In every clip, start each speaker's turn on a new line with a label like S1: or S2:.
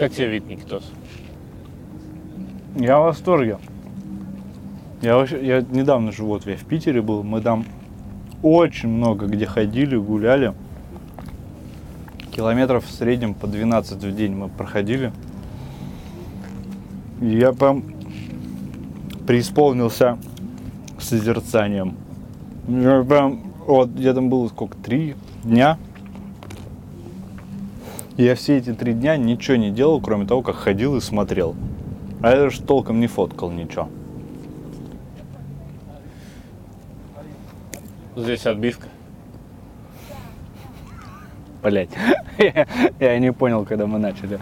S1: Как тебе вид, Никитос?
S2: Я в восторге. Я, вообще, я недавно же вот я в Питере был, мы там очень много где ходили, гуляли. Километров в среднем по 12 в день мы проходили. И я прям преисполнился созерцанием. Я прям, вот я там был сколько, три дня. Я все эти три дня ничего не делал, кроме того, как ходил и смотрел. А я же толком не фоткал ничего.
S1: Здесь отбивка.
S2: Блять. Я не понял, когда мы начали.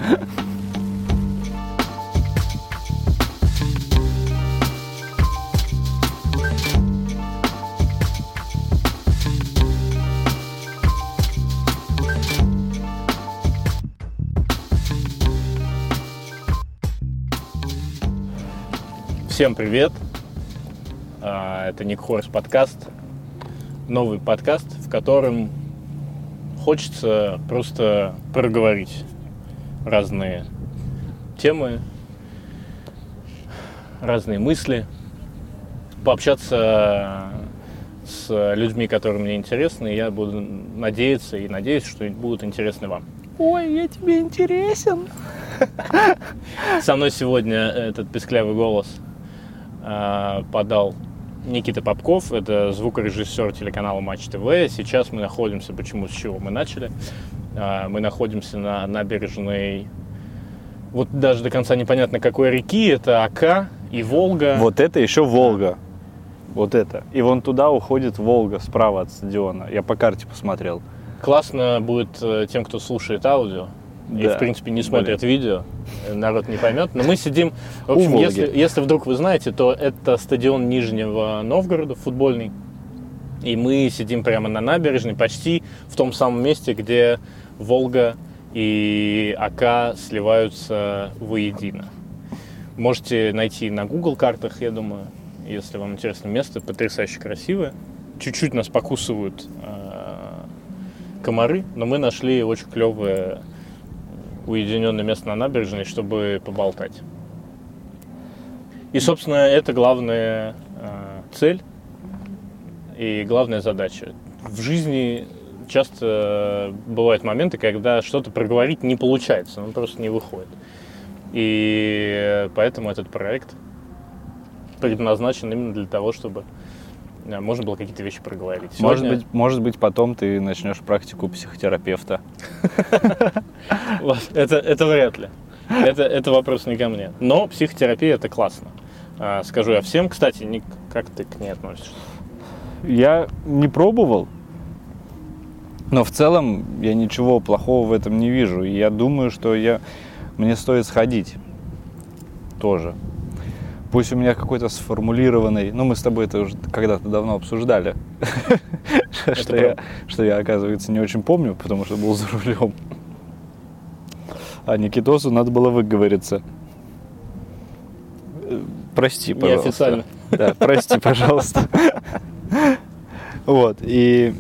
S1: Всем привет! А, Это Ник Хорс подкаст. Новый подкаст, в котором хочется просто проговорить разные темы, разные мысли, пообщаться с людьми, которые мне интересны. и Я буду надеяться и надеюсь, что будут интересны вам.
S2: Ой, я тебе интересен.
S1: Со мной сегодня этот песклявый голос подал Никита Попков, это звукорежиссер телеканала Матч ТВ. Сейчас мы находимся, почему, с чего мы начали? Э, мы находимся на набережной, вот даже до конца непонятно какой реки, это Ака и Волга.
S2: Вот это еще Волга. Вот это. И вон туда уходит Волга справа от стадиона. Я по карте посмотрел.
S1: Классно будет э, тем, кто слушает аудио. И,
S2: Да.
S1: в принципе, не смотрит видео, э, народ не поймет. Но мы сидим, в общем, если, если вдруг вы знаете, то это стадион Нижнего Новгорода, футбольный. И мы сидим прямо на набережной, почти в том самом месте, где Волга и Ака сливаются воедино. Можете найти на Google картах, я думаю, если вам интересно место, потрясающе красивое. Чуть-чуть нас покусывают э, комары, но мы нашли очень клевое уединенное место на набережной, чтобы поболтать. И, собственно, это главная э, цель и главная задача. В жизни часто бывают моменты, когда что-то проговорить не получается, ну просто не выходит. И поэтому этот проект предназначен именно для того, чтобы можно было какие-то вещи проговорить.
S2: Может
S1: Сегодня-
S2: быть, может быть, потом ты начнешь практику психотерапевта.
S1: Это, это вряд ли. Это, это вопрос не ко мне. Но психотерапия это классно. А, Скажу я всем. Кстати, как ты к ней относишься?
S2: Я не пробовал, но в целом я ничего плохого в этом не вижу. И я думаю, что я, мне стоит сходить тоже. Пусть у меня какой-то сформулированный, ну мы с тобой это уже когда-то давно обсуждали, что я, что я, оказывается, не очень помню, потому что был за рулем. А Никитосу надо было выговориться. Э, Прости, пожалуйста.
S1: Неофициально.
S2: Да, прости, пожалуйста. Вот, и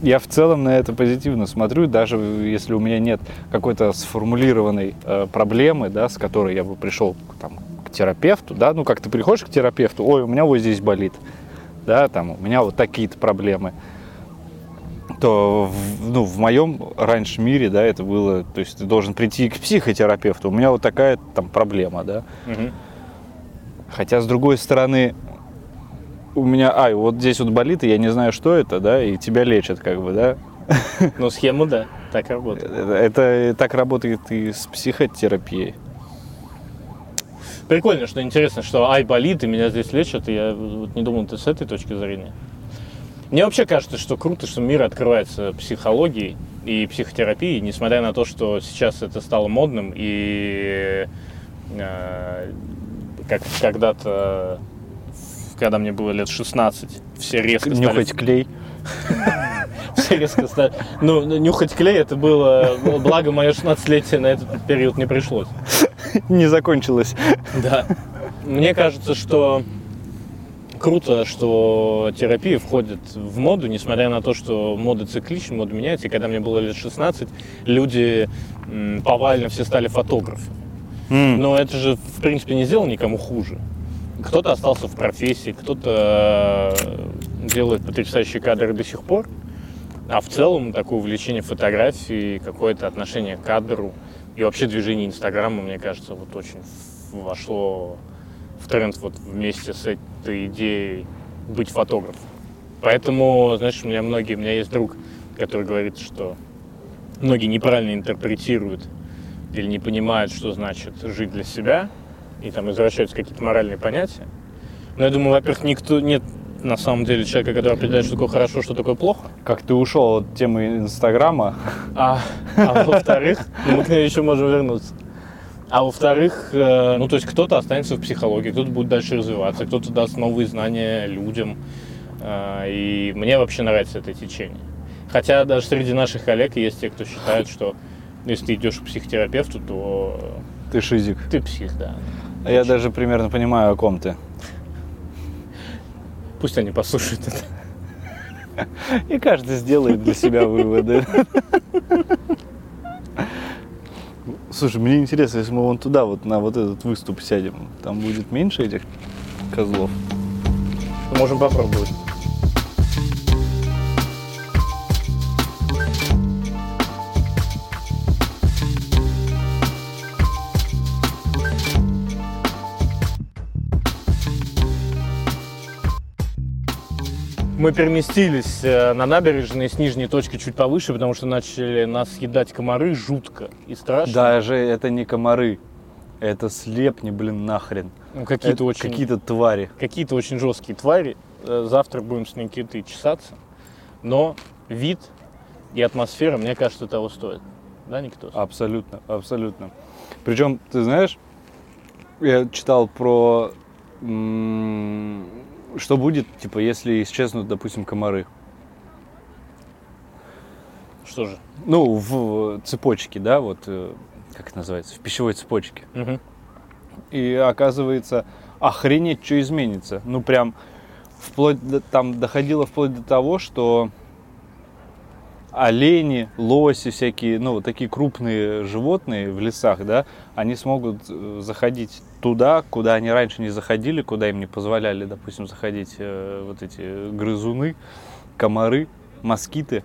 S2: я в целом на это позитивно смотрю, даже если у меня нет какой-то сформулированной э, проблемы, да, с которой я бы пришел там, терапевту, да, ну как ты приходишь к терапевту, ой, у меня вот здесь болит, да, там, у меня вот такие-то проблемы, то в, ну, в моем раньше мире, да, это было, то есть ты должен прийти к психотерапевту, у меня вот такая там проблема, да,
S1: Мгм.
S2: Хотя, с другой стороны, у меня, ай, вот здесь вот болит, и я не знаю, что это, да, и тебя лечат, как бы, да.
S1: Ну, схема, да, так работает.
S2: Это, это так работает и с психотерапией.
S1: Прикольно, что интересно, что ай болит, и меня здесь лечат, и я вот не думал ты с этой точки зрения. Мне вообще кажется, что круто, что мир открывается психологией и психотерапией, несмотря на то, что сейчас это стало модным, и э, как когда-то, когда мне было лет 16, все резко стали
S2: Нюхать клей.
S1: все резко стали... Ну, нюхать клей, это было... Благо, мое 16-летие на этот период не пришлось.
S2: Не закончилось.
S1: Да. Мне кажется, что круто, что терапия входит в моду, несмотря на то, что мода циклична, мода меняется. И когда мне было лет 16, люди повально все стали фотографами.
S2: М.
S1: Но это же, в принципе, не сделало никому хуже. Кто-то остался в профессии, кто-то э, делает потрясающие кадры до сих пор. А в целом такое увлечение фотографией, какое-то отношение к кадру и вообще движение Инстаграма, мне кажется, вот очень вошло в тренд вот вместе с этой идеей быть фотографом. Поэтому, знаешь, у меня многие, у меня есть друг, который говорит, что многие неправильно интерпретируют или не понимают, что значит жить для себя, и там извращаются какие-то моральные понятия. Но я думаю, во-первых, никто нет на самом деле человека, который определяет, что такое хорошо, что такое плохо.
S2: Как ты ушел от темы Инстаграма,
S1: А, а во-вторых, ну, мы к ней еще можем вернуться. А во-вторых, э, ну то есть кто-то останется в психологии, кто-то будет дальше развиваться, кто-то даст новые знания людям. Э, и мне вообще нравится это течение. Хотя даже среди наших коллег есть те, кто считает, что если ты идешь к психотерапевту, то
S2: ты шизик.
S1: ты псих, да.
S2: А я даже примерно понимаю, о ком ты.
S1: Пусть они послушают это.
S2: И каждый сделает для себя выводы. Слушай, мне интересно, если мы вон туда, вот на вот этот выступ сядем, там будет меньше этих козлов?
S1: Можем попробовать. Мы переместились э, на набережной с нижней точки чуть повыше, потому что начали нас съедать комары жутко и страшно.
S2: Даже это не комары, это слепни, блин, нахрен.
S1: Ну, какие-то очень
S2: Какие-то твари.
S1: какие-то очень жесткие твари. Э, Завтра будем с Никитой чесаться. Но вид и атмосфера, мне кажется, того стоит. Да, Никитос?
S2: Абсолютно, абсолютно. Причем, ты знаешь, я читал про, что будет, типа, если исчезнут, допустим, комары.
S1: Что же?
S2: Ну, в цепочке, да, вот, э, как это называется, в пищевой цепочке.
S1: Мгм.
S2: И оказывается, охренеть, что изменится. Ну, прям, вплоть до, там доходило вплоть до того, что олени, лоси всякие, ну, вот такие крупные животные в лесах, да, они смогут э, заходить туда, куда они раньше не заходили, куда им не позволяли, допустим, заходить э, вот эти грызуны, комары, москиты,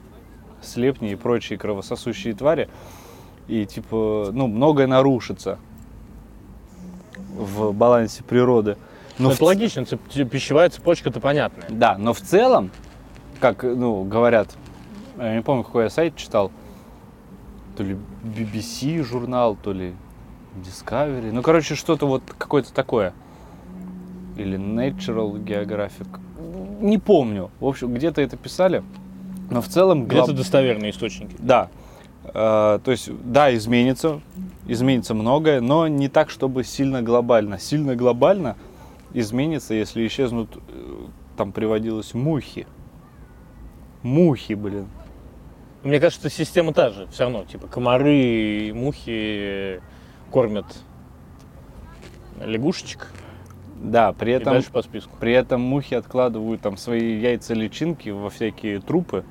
S2: слепни и прочие кровососущие твари. И, типа, ну, многое нарушится в балансе природы.
S1: Ну,
S2: в
S1: это логично, цеп- ц- пищевая цепочка-то понятная.
S2: да, но в целом, как ну, говорят, я не помню, какой я сайт читал, то ли BBC журнал, то ли Discovery, ну, короче, что-то вот какое-то такое. Или Natural Geographic. Не помню. В общем, где-то это писали. Но в целом... глав-
S1: Где-то достоверные источники.
S2: Да. Э, то есть, да, изменится, изменится многое, но не так, чтобы сильно глобально. Сильно глобально изменится, если исчезнут, э, там приводилось мухи. Мухи, блин.
S1: Мне кажется, система та же. Все равно, типа, комары мухи кормят лягушечек
S2: Да, при
S1: и
S2: этом,
S1: дальше по списку.
S2: при этом мухи откладывают там свои яйца личинки во всякие трупы,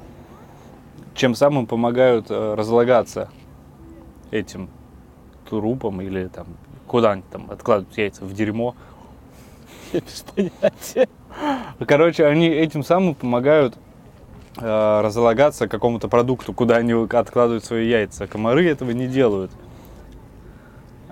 S2: чем самым помогают э, разлагаться этим трупам или там куда-нибудь там откладывают яйца в дерьмо.
S1: Я без понятия.
S2: Короче, они этим самым помогают э, разлагаться какому-то продукту, куда они откладывают свои яйца. Комары этого не делают.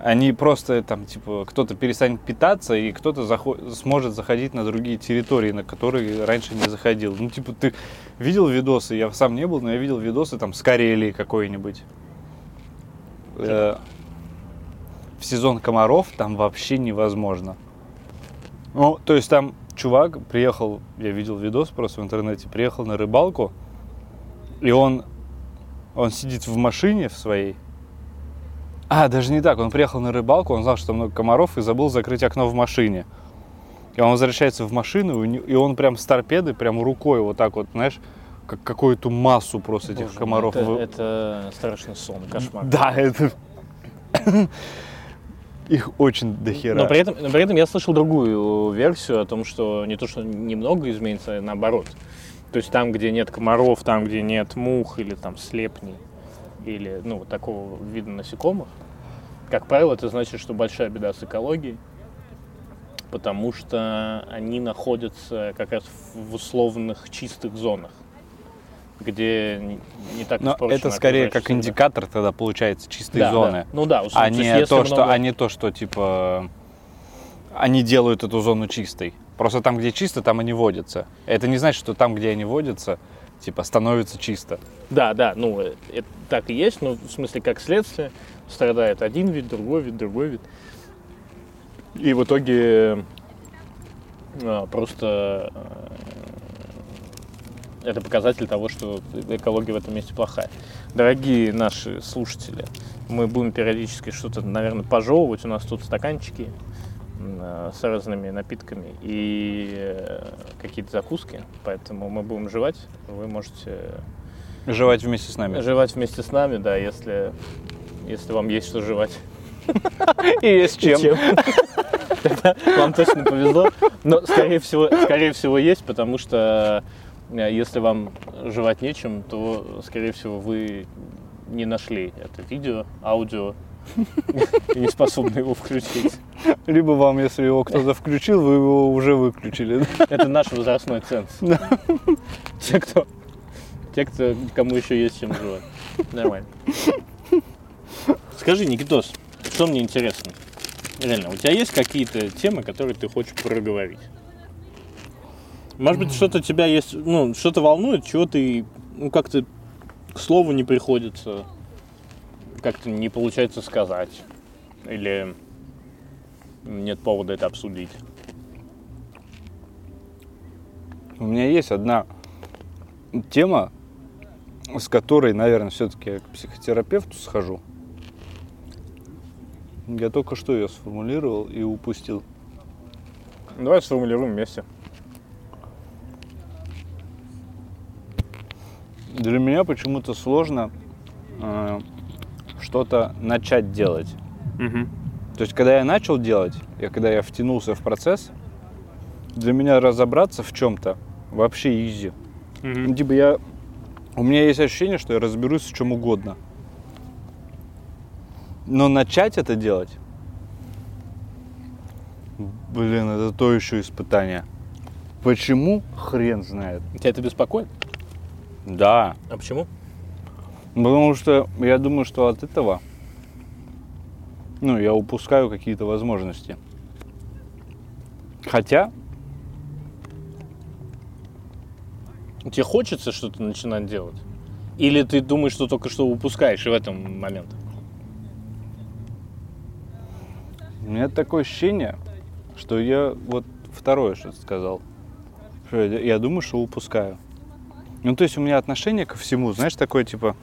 S2: Они просто там, типа, кто-то перестанет питаться, и кто-то захо- сможет заходить на другие территории, на которые раньше не заходил. Ну, типа, ты видел видосы, я сам не был, но я видел видосы там с Карелии какой-нибудь. Э, в сезон комаров там вообще невозможно. Ну, то есть там чувак приехал, я видел видос просто в интернете, приехал на рыбалку, и он, он сидит в машине в своей. А, даже не так, он приехал на рыбалку, он знал, что много комаров, и забыл закрыть окно в машине. И он возвращается в машину, и он прям с торпеды, прям рукой вот так вот, знаешь, как какую-то массу просто этих
S1: Боже мой,
S2: комаров.
S1: Это,
S2: вы-
S1: это страшный сон, кошмар.
S2: Да, это... Их очень дохера.
S1: Но при этом, но при этом я слышал другую версию о том, что не то, что немного изменится, а наоборот. То есть там, где нет комаров, там, где нет мух или там слепней, или ну, такого вида насекомых, как правило, это значит, что большая беда с экологией, потому что они находятся как раз в условных чистых зонах, где не- так
S2: Но это скорее как индикатор тогда получается чистой
S1: Да,
S2: зоны.
S1: да. Ну да, условно,
S2: а не, то, что,
S1: много-
S2: а не то, что типа они делают эту зону чистой. Просто там, где чисто, там они водятся. Это не значит, что там, где они водятся, типа становится чисто.
S1: Да, да, ну э, это так и есть, но в смысле как следствие страдает один вид, другой вид, другой вид. И в итоге э, просто э, это показатель того, что экология в этом месте плохая. Дорогие наши слушатели, мы будем периодически что-то, наверное, пожевывать. У нас тут стаканчики с разными напитками и э, какие-то закуски, поэтому мы будем жевать. Вы можете
S2: Жевать вместе с нами.
S1: жевать вместе с нами, да, если, если вам есть что жевать.
S2: И с чем?
S1: Тогда вам точно повезло. Но, скорее всего, скорее всего, есть, потому что э, если вам жевать нечем, то, скорее всего, вы не нашли это видео, аудио и не способны его включить.
S2: Либо вам, если его кто-то включил, вы его уже выключили.
S1: Это наш возрастной ценз. Те, кто, те, кто, кому еще есть чем жевать. Нормально. Скажи, Никитос, что мне интересно? Реально, у тебя есть какие-то темы, которые ты хочешь проговорить? Может быть, что-то тебя есть, ну, что-то волнует, чего ты, ну, как-то к слову не приходится, как-то не получается сказать, или нет повода это обсудить.
S2: У меня есть одна тема, с которой, наверное, все-таки я к психотерапевту схожу. Я только что ее сформулировал и упустил.
S1: Давай сформулируем вместе.
S2: Для меня почему-то сложно э, что-то начать делать. То есть, когда я начал делать, и когда я втянулся в процесс, для меня разобраться в чем-то вообще изи. Ну, типа я... У меня есть ощущение, что я разберусь в чем угодно. Но начать это делать... Блин, это то еще испытание. Почему? Хрен знает.
S1: Тебя это беспокоит?
S2: Да.
S1: А почему?
S2: Потому что я думаю, что от этого, ну, я упускаю какие-то возможности. Хотя,
S1: Тебе хочется что-то начинать делать? Или ты думаешь, что только что упускаешь и в этом момент?
S2: у меня такое ощущение, что я вот второе что-то сказал. Что я, я думаю, что упускаю. Ну, то есть у меня отношение ко всему, знаешь, такое типа...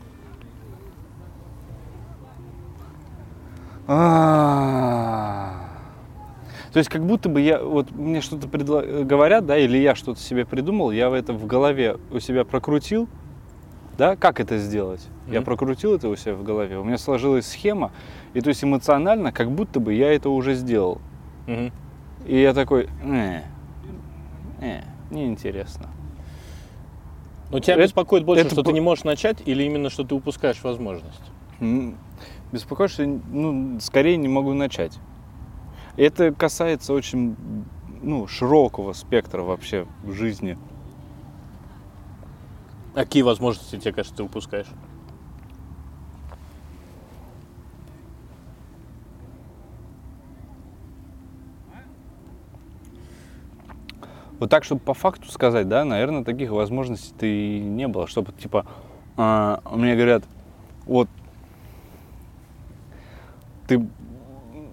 S2: То есть как будто бы я, вот мне что-то предла- говорят, да, или я что-то себе придумал, я это в голове у себя прокрутил, да, как это сделать? Я
S1: Мгм.
S2: прокрутил это у себя в голове, у меня сложилась схема, и то есть эмоционально, как будто бы я это уже сделал.
S1: Мгм.
S2: И я такой, э, э, неинтересно.
S1: Но тебя
S2: Это-
S1: беспокоит больше,
S2: это
S1: что ты не можешь начать, или именно, что ты упускаешь возможность?
S2: Беспокоит, что ну, скорее не могу начать. Это касается очень ну, широкого спектра вообще в жизни.
S1: А Какие возможности тебе кажется, ты упускаешь?
S2: Вот так, чтобы по факту сказать, да, наверное, таких возможностей-то и не было. Чтобы, типа, а, мне говорят, вот, ты,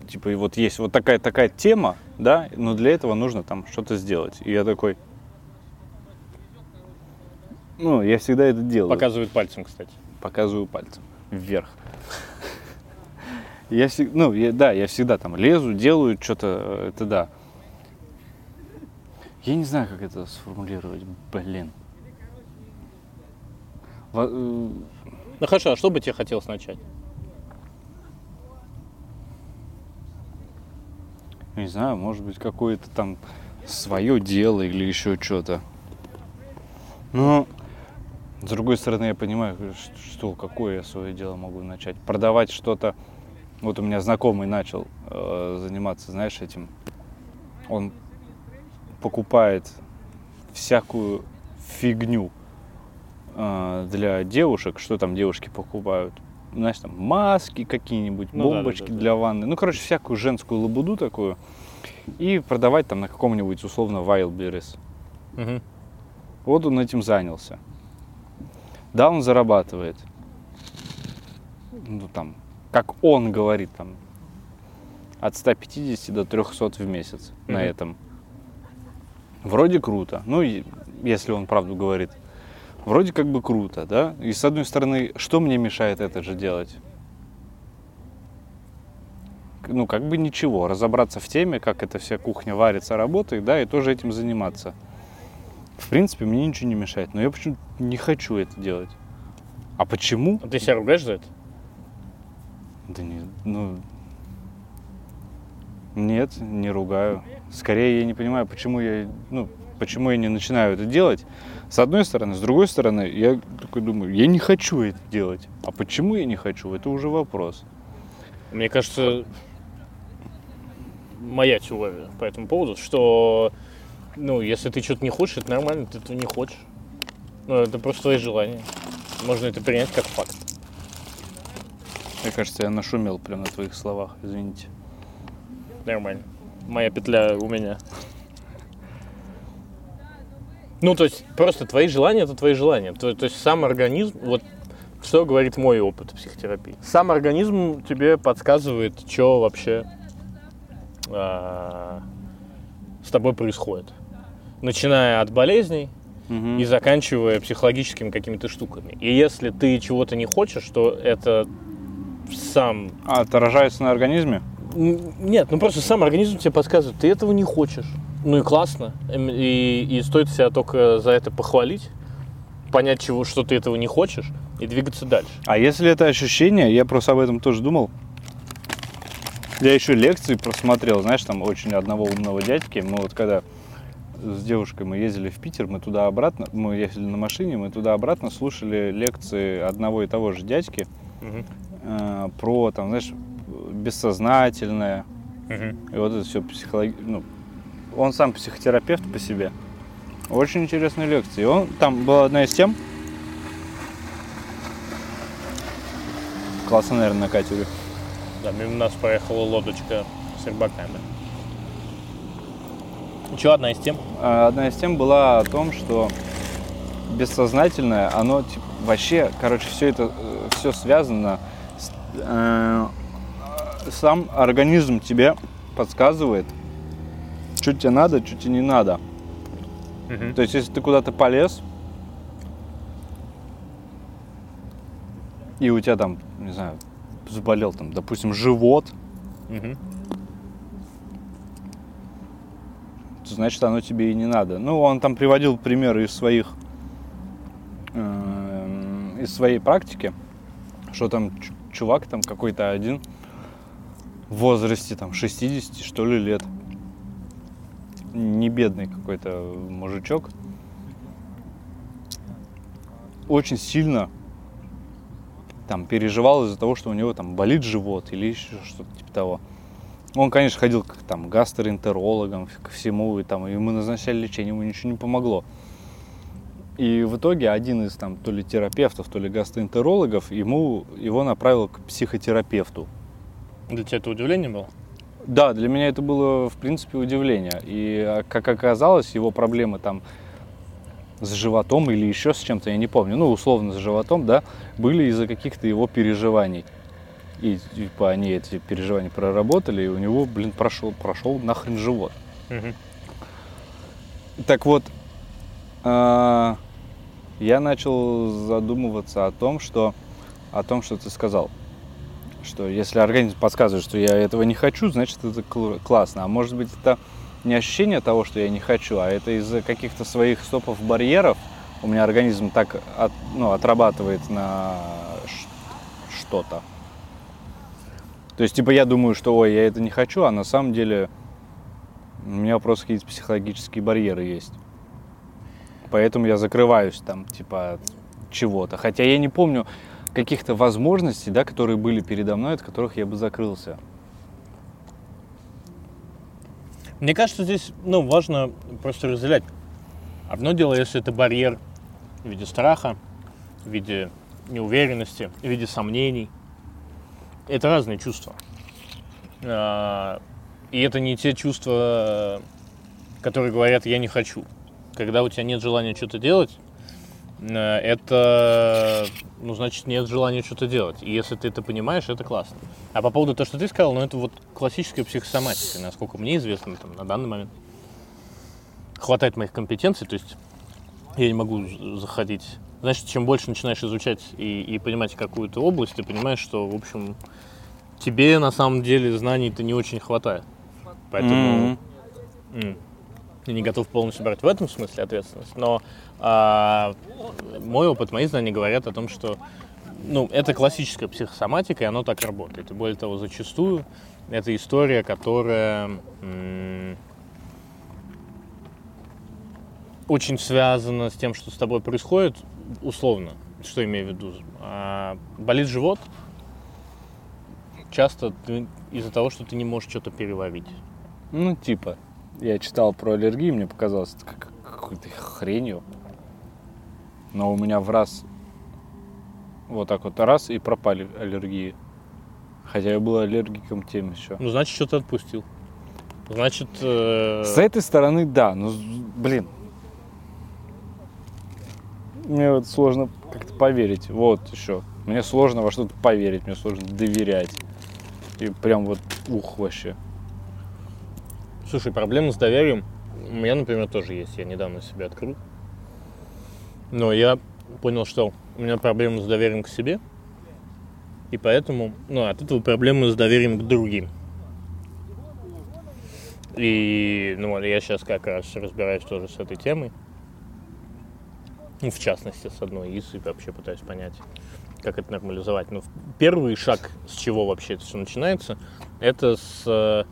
S2: типа, и вот есть вот такая такая тема, да, но для этого нужно там что-то сделать. И я такой, ну, я всегда это делаю.
S1: Показывает пальцем, кстати.
S2: Показываю пальцем вверх. Я всегда, ну, я- да, я всегда там лезу, делаю что-то, это да. Я не знаю, как это сформулировать, блин. Э,
S1: Ну хорошо, а что бы тебе хотелось начать?
S2: Не знаю, может быть, какое-то там свое дело или еще что-то. Но, с другой стороны, я понимаю, что, какое я свое дело могу начать. Продавать что-то. Вот у меня знакомый начал э, заниматься, знаешь, этим. Он покупает всякую фигню э, для девушек. Что там девушки покупают? Знаешь, там маски какие-нибудь,
S1: Ну
S2: бомбочки
S1: да, да, да.
S2: для ванны. Ну, короче, всякую женскую лабуду такую. И продавать там на каком-нибудь условно Wildberries.
S1: Мгм.
S2: Вот он этим занялся. Да, он зарабатывает. Ну, там, как он говорит, там, от 150 до 300 в месяц на
S1: Мгм.
S2: этом. Вроде круто. Ну, если он правду говорит. Вроде как бы круто, да? И с одной стороны, что мне мешает это же делать? Ну, как бы ничего. Разобраться в теме, как эта вся кухня варится, работает, да, и тоже этим заниматься. В принципе, мне ничего не мешает, но я почему-то не хочу это делать. А почему?
S1: А ты себя ругаешь за это?
S2: Да не, ну... Нет, не ругаю. Скорее, я не понимаю, почему я, ну, почему я не начинаю это делать. С одной стороны, с другой стороны, я такой думаю, я не хочу это делать. А почему я не хочу, это уже вопрос.
S1: Мне кажется, моя теория по этому поводу, что, ну, если ты что-то не хочешь, это нормально, ты этого не хочешь. Ну, это просто твои желания. Можно это принять как факт.
S2: Мне кажется, я нашумел прямо на твоих словах, извините.
S1: Нормально. Моя петля у меня. Ну, то есть, просто твои желания это твои желания. То, то есть сам организм, вот что говорит мой опыт психотерапии. Сам организм тебе подсказывает, что вообще а, с тобой происходит. Начиная от болезней
S2: Мгм.
S1: и заканчивая психологическими какими-то штуками. И если ты чего-то не хочешь, то это сам
S2: А, отражается на организме?
S1: Нет, ну просто сам организм тебе подсказывает, ты этого не хочешь. Ну и классно. Эм, И, и стоит себя только за это похвалить, понять, чего, что ты этого не хочешь, и двигаться дальше.
S2: А если это ощущение, я просто об этом тоже думал. Я еще лекции просмотрел, знаешь, там очень одного умного дядьки. Мы вот когда с девушкой мы ездили в Питер, мы туда-обратно, мы ездили на машине, мы туда-обратно слушали лекции одного и того же дядьки
S1: Мгм.
S2: э, про, там, знаешь, бессознательное.
S1: Мгм.
S2: И вот это все психологи... Ну, он сам психотерапевт по себе. Очень интересные лекции. Он, там была одна из тем. Классно, наверное, на катере.
S1: Да, мимо нас проехала лодочка с рыбаками. Еще одна из тем.
S2: А, Одна из тем была о том, что бессознательное, оно типа, вообще, короче, все это, все связано. с- э, сам организм тебе подсказывает, что тебе надо, что тебе не надо.
S1: Мгм.
S2: То есть, если ты куда-то полез, и у тебя там, не знаю, заболел там, допустим, живот, то значит оно тебе и не надо. Ну, он там приводил примеры из своих, эм, из своей практики, что там чувак там какой-то один в возрасте там 60 что ли лет, не бедный какой-то мужичок, очень сильно там переживал из-за того, что у него там болит живот или еще что-то типа того. Он, конечно, ходил к там, гастроэнтерологам, ко всему, и там ему назначали лечение, ему ничего не помогло. И в итоге один из там то ли терапевтов, то ли гастроэнтерологов ему его направил к психотерапевту.
S1: Для тебя это удивление было?
S2: Да, для меня это было, в принципе, удивление. И, а, как оказалось, его проблемы там с животом или еще с чем-то, я не помню, ну, условно, с животом, да, были из-за каких-то его переживаний. И, типа, они эти переживания проработали, и у него, блин, прошел, прошел нахрен живот.
S1: Мгм.
S2: Так вот, а, я начал задумываться о том, что, о том, что ты сказал. Что если организм подсказывает, что я этого не хочу, значит это кл- классно. А может быть это не ощущение того, что я не хочу, а это из-за каких-то своих стопов барьеров у меня организм так от- ну, отрабатывает на что-то. То есть, типа, я думаю, что ой, я это не хочу, а на самом деле У меня просто какие-то психологические барьеры есть. Поэтому я закрываюсь там, типа, от чего-то. Хотя я не помню каких-то возможностей, да, которые были передо мной, от которых я бы закрылся.
S1: Мне кажется, здесь ну, важно просто разделять. Одно дело, если это барьер в виде страха, в виде неуверенности, в виде сомнений. Это разные чувства. А, И это не те чувства, которые говорят «я не хочу». Когда у тебя нет желания что-то делать, это, ну, значит, нет желания что-то делать. И если ты это понимаешь, это классно. А по поводу того, что ты сказал, ну, это вот классическая психосоматика, насколько мне известно там, на данный момент. Хватает моих компетенций, то есть я не могу заходить. Значит, чем больше начинаешь изучать и, и понимать какую-то область, ты понимаешь, что, в общем, тебе на самом деле знаний-то не очень хватает. Поэтому м, я не готов полностью брать в этом смысле ответственность. Но а, мой опыт, мои знания говорят о том, что ну, это классическая психосоматика, и оно так работает. И более того, зачастую это история, которая очень связана с тем, что с тобой происходит, условно, что имею в виду. А, болит живот, часто из-за того, что ты не можешь что-то переварить.
S2: Ну, типа. Я читал про аллергии, мне показалось это как- какой-то хренью. Но у меня в раз вот так вот раз и пропали аллергии. Хотя я был аллергиком тем еще.
S1: Ну, значит, что-то отпустил. Значит, э,
S2: С этой стороны, да, ну, блин. Мне вот сложно как-то поверить. Вот еще. Мне сложно во что-то поверить, мне сложно доверять. И прям вот ух вообще.
S1: слушай, проблемы с доверием у меня, например, тоже есть. Я недавно себе открыл. Но я понял, что у меня проблемы с доверием к себе. И поэтому, ну, от этого проблемы с доверием к другим. И, ну, я сейчас как раз разбираюсь тоже с этой темой. Ну, в частности, с одной из, и вообще пытаюсь понять, как это нормализовать. Ну, первый шаг, с чего вообще это все начинается, это с э,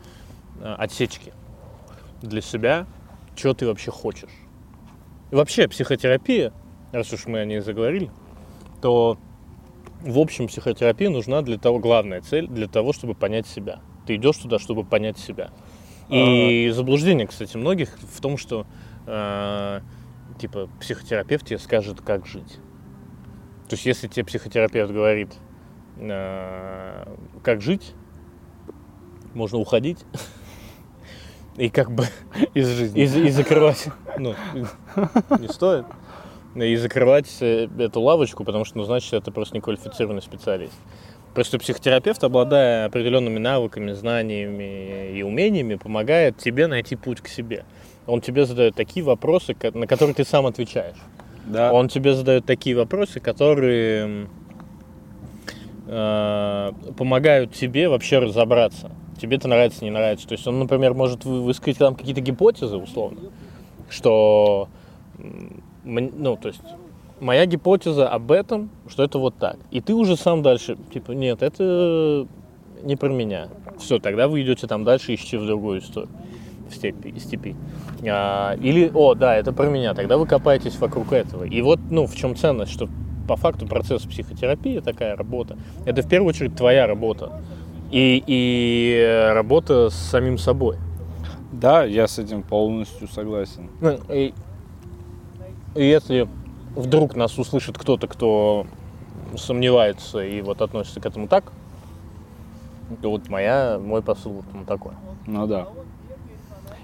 S1: отсечки для себя, что ты вообще хочешь. И вообще психотерапия, раз уж мы о ней заговорили, то в общем психотерапия нужна для того, главная цель, для того, чтобы понять себя. Ты идешь туда, чтобы понять себя. И заблуждение, кстати, многих в том, что э, типа психотерапевт тебе скажет, как жить. То есть, если тебе психотерапевт говорит, э, как жить, можно уходить и как бы
S2: Из жизни.
S1: и, и закрывать, ну, не стоит, и закрывать э, эту лавочку, потому что, ну, значит, это просто неквалифицированный специалист. Просто психотерапевт, обладая определенными навыками, знаниями и умениями, помогает тебе найти путь к себе. Он тебе задает такие вопросы, на которые ты сам отвечаешь.
S2: Да.
S1: Он тебе задает такие вопросы, которые э, помогают тебе вообще разобраться. Тебе это нравится, не нравится. То есть он, например, может вы- высказать там какие-то гипотезы, условно, что, ну, то есть моя гипотеза об этом, что это вот так. И ты уже сам дальше, типа, нет, это не про меня. Все, тогда вы идете там дальше, ищите в другую историю, в степи. степи. А, или, о, да, это про меня, тогда вы копаетесь вокруг этого. И вот, ну, в чем ценность, что по факту процесс психотерапии, такая работа, это в первую очередь твоя работа. И, и работа с самим собой.
S2: Да, я с этим полностью согласен.
S1: Ну, И, и если вдруг нас услышит кто-то, кто сомневается и вот относится к этому так, то вот моя, мой посыл вот он такой.
S2: Ну да.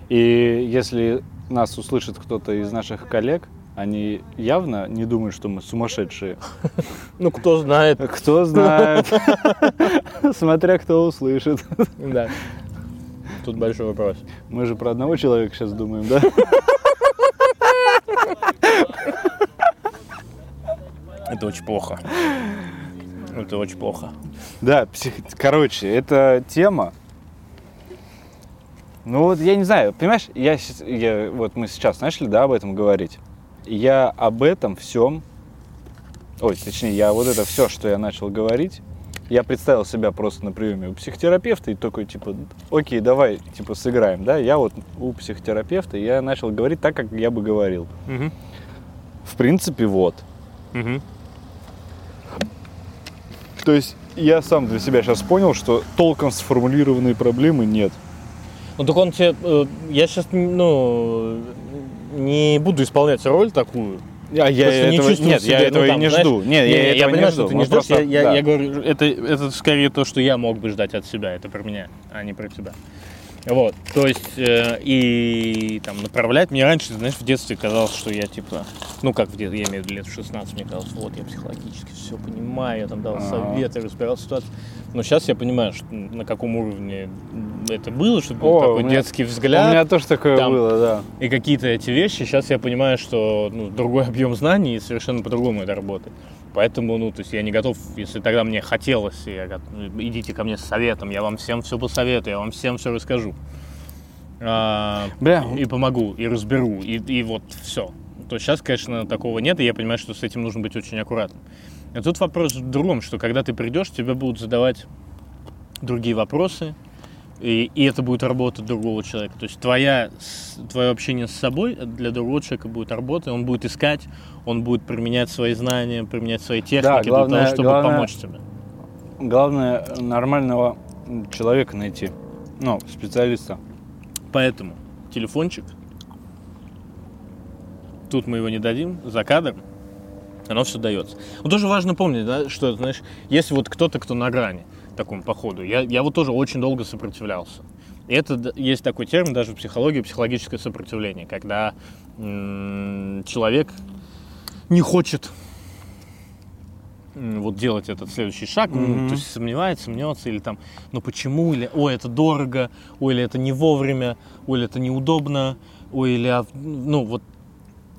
S2: И если нас услышит кто-то из наших коллег, они явно не думают, что мы сумасшедшие.
S1: Ну, кто знает.
S2: Кто знает. Смотря кто услышит.
S1: Да. Тут большой вопрос.
S2: Мы же про одного человека сейчас думаем, да?
S1: Это очень плохо. Это очень плохо.
S2: Да, псих... короче, эта тема. Ну вот я не знаю, понимаешь, я, я вот мы сейчас начали, да, об этом говорить. Я об этом всем, ой, точнее, я вот это все, что я начал говорить, я представил себя просто на приеме у психотерапевта и такой, типа, окей, давай, типа, сыграем, да? Я вот у психотерапевта, и я начал говорить так, как я бы говорил.
S1: Мгм.
S2: В принципе, вот.
S1: Мгм.
S2: То есть я сам для себя сейчас понял, что толком сформулированной проблемы нет.
S1: Ну так он тебе, э, я сейчас, ну, не буду исполнять роль такую.
S2: А я
S1: Просто не
S2: этого,
S1: чувствую
S2: нет, я
S1: себя,
S2: этого
S1: ну,
S2: и
S1: там,
S2: не
S1: знаешь,
S2: жду. Нет,
S1: Не,
S2: я
S1: я
S2: этого
S1: понимаю,
S2: не
S1: что
S2: жду.
S1: ты не ждешь.
S2: просто-
S1: Я, я-
S2: да.
S1: я говорю, это, это скорее то, что я мог бы ждать от себя. Это про меня, а не про тебя. Вот, то есть, э, и там направлять. Мне раньше, знаешь, в детстве казалось, что я типа, ну как в детстве, я имею в виду лет в 16, мне казалось, вот я психологически все понимаю, я там давал
S2: Ага.
S1: советы, разбирал ситуацию. Но сейчас я понимаю, что, на каком уровне это было, что был
S2: О,
S1: такой
S2: у меня-
S1: детский
S2: У
S1: взгляд.
S2: меня тоже такое
S1: там-
S2: было, да.
S1: И какие-то эти вещи, сейчас я понимаю, что ну, другой объем знаний и совершенно по-другому это работает. Поэтому, ну, то есть я не готов, если тогда мне хотелось, я идите ко мне с советом, я вам всем все посоветую, я вам всем все расскажу. А,
S2: Бля,
S1: и помогу, и разберу, и, и вот все. То сейчас, конечно, такого нет, и я понимаю, что с этим нужно быть очень аккуратным. А тут вопрос в другом, что когда ты придешь, тебе будут задавать другие вопросы, и, и это будет работа другого человека. То есть твоя, твое общение с собой для другого человека будет работа, он будет искать, он будет применять свои знания, применять свои техники
S2: главное-
S1: для того, чтобы
S2: главное-
S1: помочь тебе.
S2: главное нормального человека найти. Ну, специалиста.
S1: Поэтому телефончик, тут мы его не дадим, за кадром, оно все дается. Но тоже важно помнить, да, что, знаешь, если вот кто-то, кто на грани такому походу, я, я вот тоже очень долго сопротивлялся. И это есть такой термин даже в психологии, психологическое сопротивление, когда м, человек не хочет м, вот делать этот следующий шаг, ну,
S2: Мгм.
S1: то есть сомневается, мнется, или там, ну почему, или, ой, это дорого, ой, или это не вовремя, ой, или это неудобно, ой, или, а, ну вот,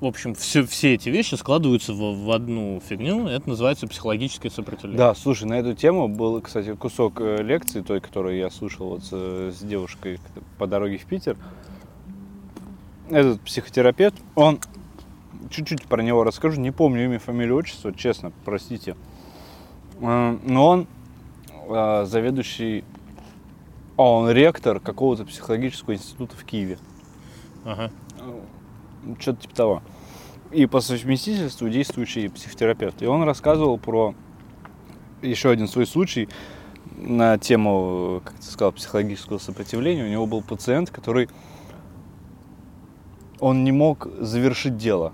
S1: в общем, все, все эти вещи складываются в, в одну фигню, это называется психологическое сопротивление.
S2: Да, слушай, на эту тему был, кстати, кусок э, лекции, той, которую я слушал вот с, э, с девушкой по дороге в Питер. Этот психотерапевт, он, чуть-чуть про него расскажу, не помню имя, фамилию, отчество, честно, простите. Э, Но он заведующий, а он ректор какого-то психологического института в Киеве.
S1: Ага.
S2: Что-то типа того. И по совместительству действующий психотерапевт. И он рассказывал про еще один свой случай на тему, как ты сказал, психологического сопротивления. У него был пациент, который он не мог завершить дело.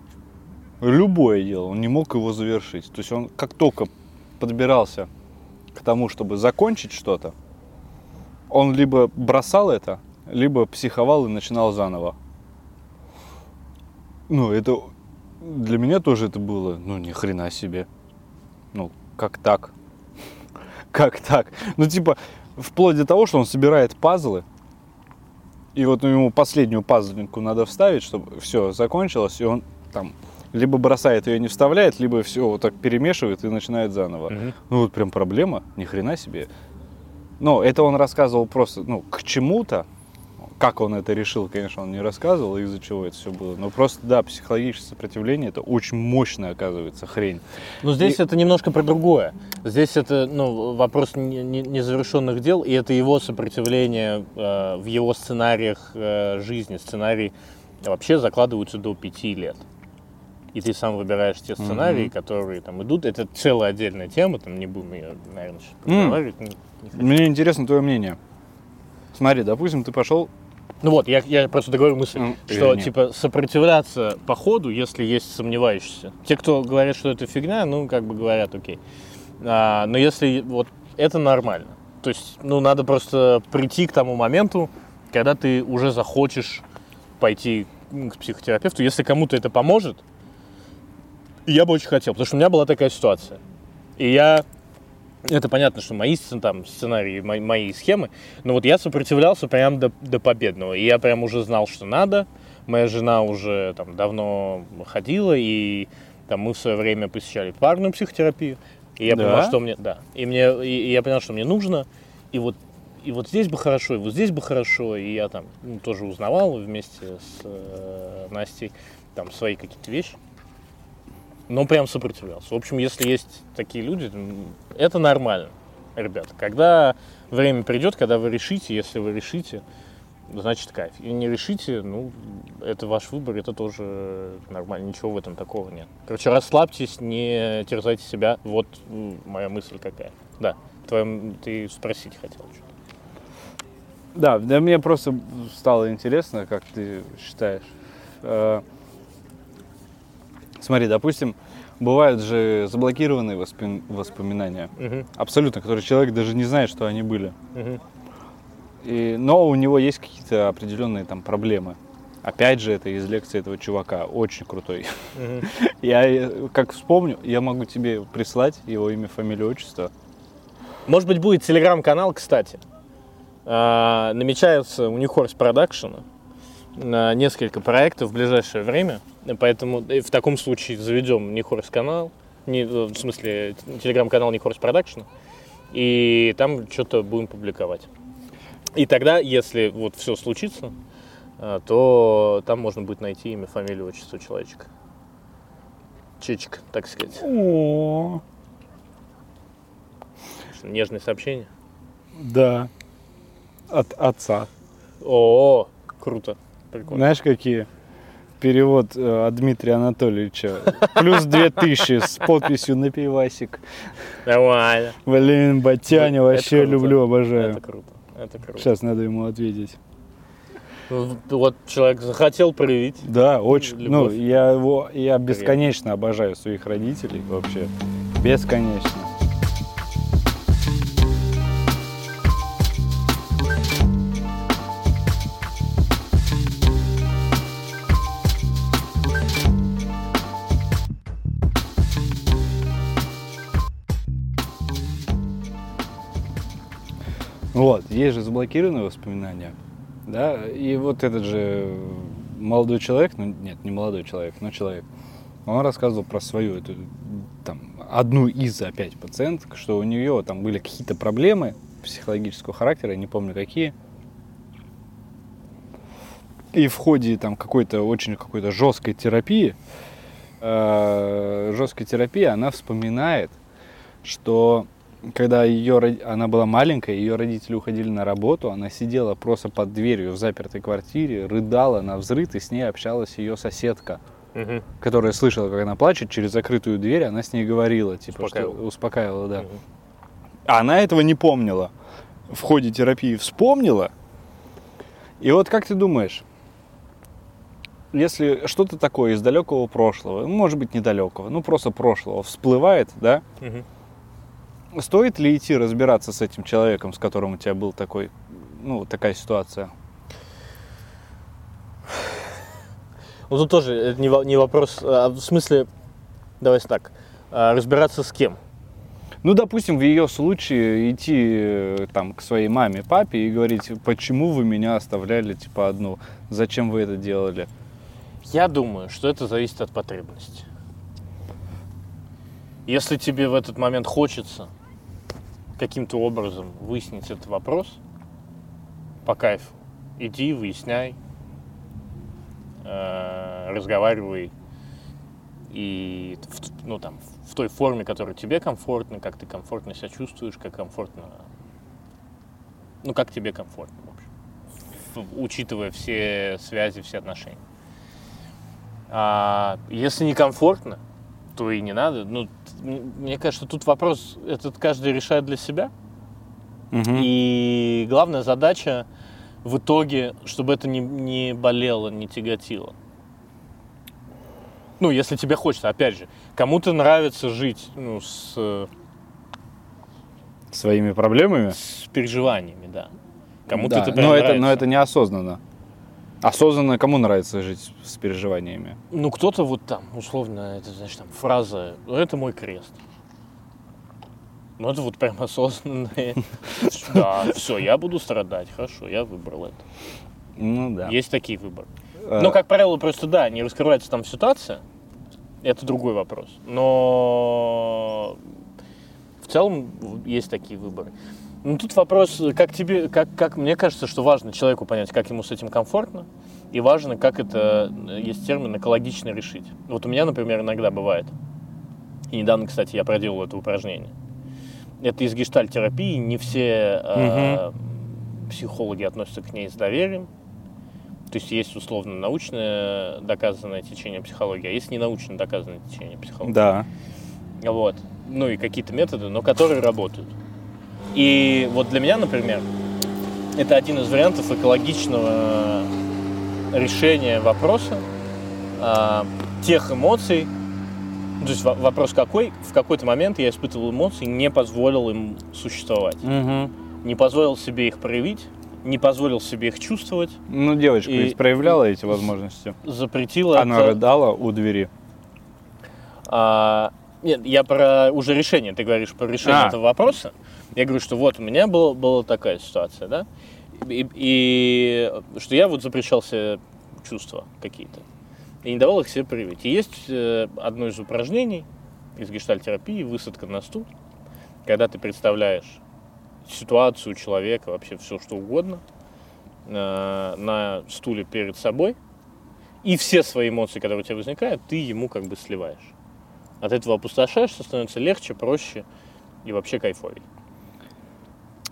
S2: Любое дело, он не мог его завершить. То есть он как только подбирался к тому, чтобы закончить что-то, он либо бросал это, либо психовал и начинал заново. Ну, это для меня тоже это было, ну, ни хрена себе. Ну, как так? Как так? Ну, типа, вплоть до того, что он собирает пазлы, и вот ему последнюю пазлинку надо вставить, чтобы все закончилось, и он там либо бросает ее не вставляет, либо все вот так перемешивает и начинает заново.
S1: Мгм.
S2: Ну вот прям проблема, ни хрена себе. Но это он рассказывал просто, ну, к чему-то. Как он это решил, конечно, он не рассказывал, из-за чего это все было. Но просто, да, психологическое сопротивление это очень мощная, оказывается, хрень.
S1: Но здесь
S2: И-
S1: это немножко про другое. Здесь это ну, вопрос не- не- незавершенных дел, и это его сопротивление э, в его сценариях э, жизни. Сценарии вообще закладываются до пяти лет. И ты сам выбираешь те сценарии,
S2: Мгм.
S1: которые там идут. Это целая отдельная тема, там не будем ее, наверное, сейчас проговаривать. не- не.
S2: Мне интересно твое мнение. Смотри, допустим, ты пошел...
S1: Ну вот, я, я просто договорю мысль,
S2: Ну,
S1: что
S2: извини.
S1: типа сопротивляться по ходу, если есть сомневающиеся. Те, кто говорят, что это фигня, ну как бы говорят, окей. А, но если вот это нормально, то есть, ну надо просто прийти к тому моменту, когда ты уже захочешь пойти м, к психотерапевту, если кому-то это поможет, я бы очень хотел, потому что у меня была такая ситуация. И я это понятно, что мои там, сценарии, мои, мои схемы, но вот я сопротивлялся прям до, до победного. И я прям уже знал, что надо. Моя жена уже там давно ходила, и там мы в свое время посещали парную психотерапию. И я
S2: Да?
S1: понял, что мне, да, и мне, и, и я понял, что мне нужно. И вот, и вот здесь бы хорошо, и вот здесь бы хорошо. И я там ну, тоже узнавал вместе с э, Настей там свои какие-то вещи. Но прям сопротивлялся. В общем, если есть такие люди, это нормально. ребята. Когда время придет, когда вы решите, если вы решите, значит кайф. И не решите, ну, это ваш выбор, это тоже нормально, ничего в этом такого нет. Короче, расслабьтесь, не терзайте себя. Вот моя мысль какая. Да, твоя, ты спросить хотел.
S2: Да, да, мне просто стало интересно, как ты считаешь. Смотри, допустим, бывают же заблокированные воспи- воспоминания,
S1: Мгм,
S2: абсолютно, которые человек даже не знает, что они были.
S1: мгм.
S2: И, но у него есть какие-то определенные там проблемы. Опять же, это из лекции этого чувака, очень крутой.
S1: Мгм.
S2: Я, э, как вспомню, я могу тебе прислать его имя, фамилию, отчество.
S1: Может быть, будет телеграм-канал, кстати. А, намечается у Нихорс Продакшена на несколько проектов в ближайшее время. Поэтому и в таком случае заведем Нихорс канал, не, э, в смысле телеграм-канал Нихорс Продакшена, и там что-то будем публиковать. И тогда, если вот все случится, а, то там можно будет найти имя, фамилию, отчество человечка. Чечек, так сказать.
S2: О,
S1: Нежное сообщение.
S2: да. От отца.
S1: О, круто. Прикольно.
S2: Знаешь, какие? Перевод э, от Дмитрия Анатольевича. Плюс две тысячи с подписью на пивасик.
S1: Нормально.
S2: Блин, Батяня, вообще
S1: круто.
S2: люблю, обожаю.
S1: Это круто. Это круто.
S2: Сейчас надо ему ответить.
S1: Ну, Вот человек захотел проявить.
S2: Да, очень.
S1: Любовь.
S2: Ну, я его, я бесконечно обожаю своих родителей вообще. Бесконечно. Вот, есть же заблокированные воспоминания, да, и вот этот же молодой человек, ну нет, не молодой человек, но человек, он рассказывал про свою эту, там, одну из опять пациенток, что у нее там были какие-то проблемы психологического характера, я не помню какие. И в ходе там какой-то очень какой-то жесткой терапии, э, жесткой терапии она вспоминает, что когда ее, она была маленькая, ее родители уходили на работу, она сидела просто под дверью в запертой квартире, рыдала на взрыв, и с ней общалась ее соседка,
S1: Мгм.
S2: которая слышала, как она плачет, через закрытую дверь она с ней говорила, типа,
S1: Успокаивала.
S2: что успокаивала, да.
S1: Мгм.
S2: А она этого не помнила. В ходе терапии вспомнила. И вот как ты думаешь, если что-то такое из далекого прошлого, может быть, недалекого, ну, просто прошлого, всплывает, да,
S1: Мгм.
S2: Стоит ли идти разбираться с этим человеком, с которым у тебя был такой, ну, такая ситуация?
S1: Ну тут тоже это не, не вопрос, а в смысле, давайте так, а, разбираться с кем.
S2: Ну, допустим, в ее случае идти э, там к своей маме, папе и говорить, почему вы меня оставляли, типа, одну, зачем вы это делали?
S1: Я думаю, что это зависит от потребности. Если тебе в этот момент хочется каким-то образом выяснить этот вопрос, по кайфу, иди, выясняй, э, разговаривай и ну, там, в той форме, которая тебе комфортна, как ты комфортно себя чувствуешь, как комфортно, ну, как тебе комфортно, в общем, учитывая все связи, все отношения. А если некомфортно, то и не надо. Ну, мне кажется, тут вопрос этот каждый решает для себя. И главная задача в итоге, чтобы это не, не болело, не тяготило. Ну, если тебе хочется, опять же, кому-то нравится жить ну, с,
S2: Своими проблемами?
S1: с переживаниями, да. Кому-то
S2: Да,
S1: это
S2: но, это,
S1: нравится.
S2: но это неосознанно. Осознанно кому нравится жить с переживаниями?
S1: Ну, кто-то вот там, условно, это, значит, там, фраза «Ну, «это мой крест». Ну, это вот прям осознанное. Да, все, я буду страдать, хорошо, я выбрал это.
S2: Ну да.
S1: Есть такие выборы.
S2: Э,
S1: Но, как правило, просто, да, не раскрывается там ситуация, это другой вопрос. Но в целом есть такие выборы. Ну, тут вопрос, как тебе, как, как мне кажется, что важно человеку понять, как ему с этим комфортно, и важно, как это, э, есть термин, экологично решить. Вот у меня, например, иногда бывает, и недавно, кстати, я проделал это упражнение. это из гештальтерапии, не все э, психологи относятся к ней с доверием. То есть есть условно научное доказанное течение психологии, а есть ненаучно доказанное течение психологии.
S2: Да.
S1: Вот. Ну и какие-то методы, но которые работают. И вот для меня, например, это один из вариантов экологичного решения вопроса а, тех эмоций. То есть во- вопрос какой? В какой-то момент я испытывал эмоции, не позволил им существовать.
S2: Мгм.
S1: Не позволил себе их проявить, не позволил себе их чувствовать,
S2: Ну, девочка
S1: И-
S2: ведь проявляла эти возможности.
S1: запретил
S2: Она
S1: это.
S2: рыдала у двери.
S1: А, нет, я про уже решение. Ты говоришь про решение
S2: А.
S1: этого вопроса. Я говорю, что вот у меня была, была такая ситуация, да, и, и что я вот запрещал себе чувства какие-то и не давал их себе проявить. И есть э, одно из упражнений из гештальтерапии, высадка на стул, когда ты представляешь ситуацию человека, вообще все что угодно, э, на стуле перед собой, и все свои эмоции, которые у тебя возникают, ты ему как бы сливаешь. От этого опустошаешься, становится легче, проще и вообще кайфовей.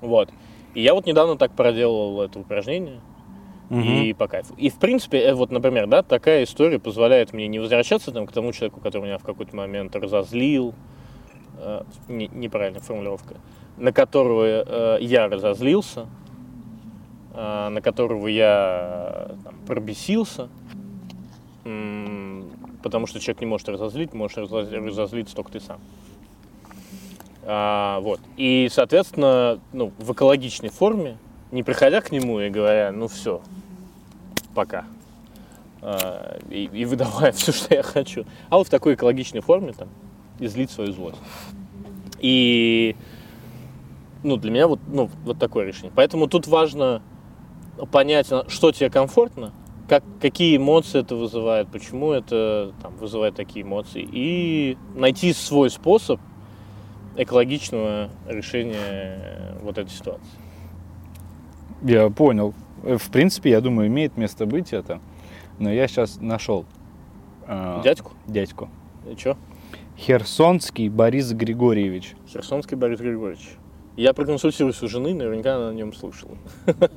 S1: Вот. И я вот недавно так проделал это упражнение, и по кайфу. И в принципе, э, вот, например, да, такая история позволяет мне не возвращаться там, к тому человеку, который меня в какой-то момент разозлил, э, не- неправильная формулировка, на которого э, я разозлился, э, на которого я э, там, пробесился, М, потому что человек не может разозлить, разоз- разозлиться только ты сам. А, вот. И, соответственно, ну, в экологичной форме, не приходя к нему и говоря, ну все, пока. А, и, и выдавая все, что я хочу. А вот в такой экологичной форме там излить свою злость. И ну, для меня вот, ну, вот такое решение. Поэтому тут важно понять, а, что тебе комфортно, как, какие эмоции это вызывает, почему это там, вызывает такие эмоции, и найти свой способ экологичного решения э, вот этой ситуации.
S2: Я понял. Э, В принципе, я думаю, имеет место быть это. Но я сейчас нашел э,
S1: Дядьку?
S2: дядьку.
S1: И чё?
S2: Херсонский Борис Григорьевич.
S1: Херсонский Борис Григорьевич. Я проконсультируюсь у жены, наверняка она о нем слышала.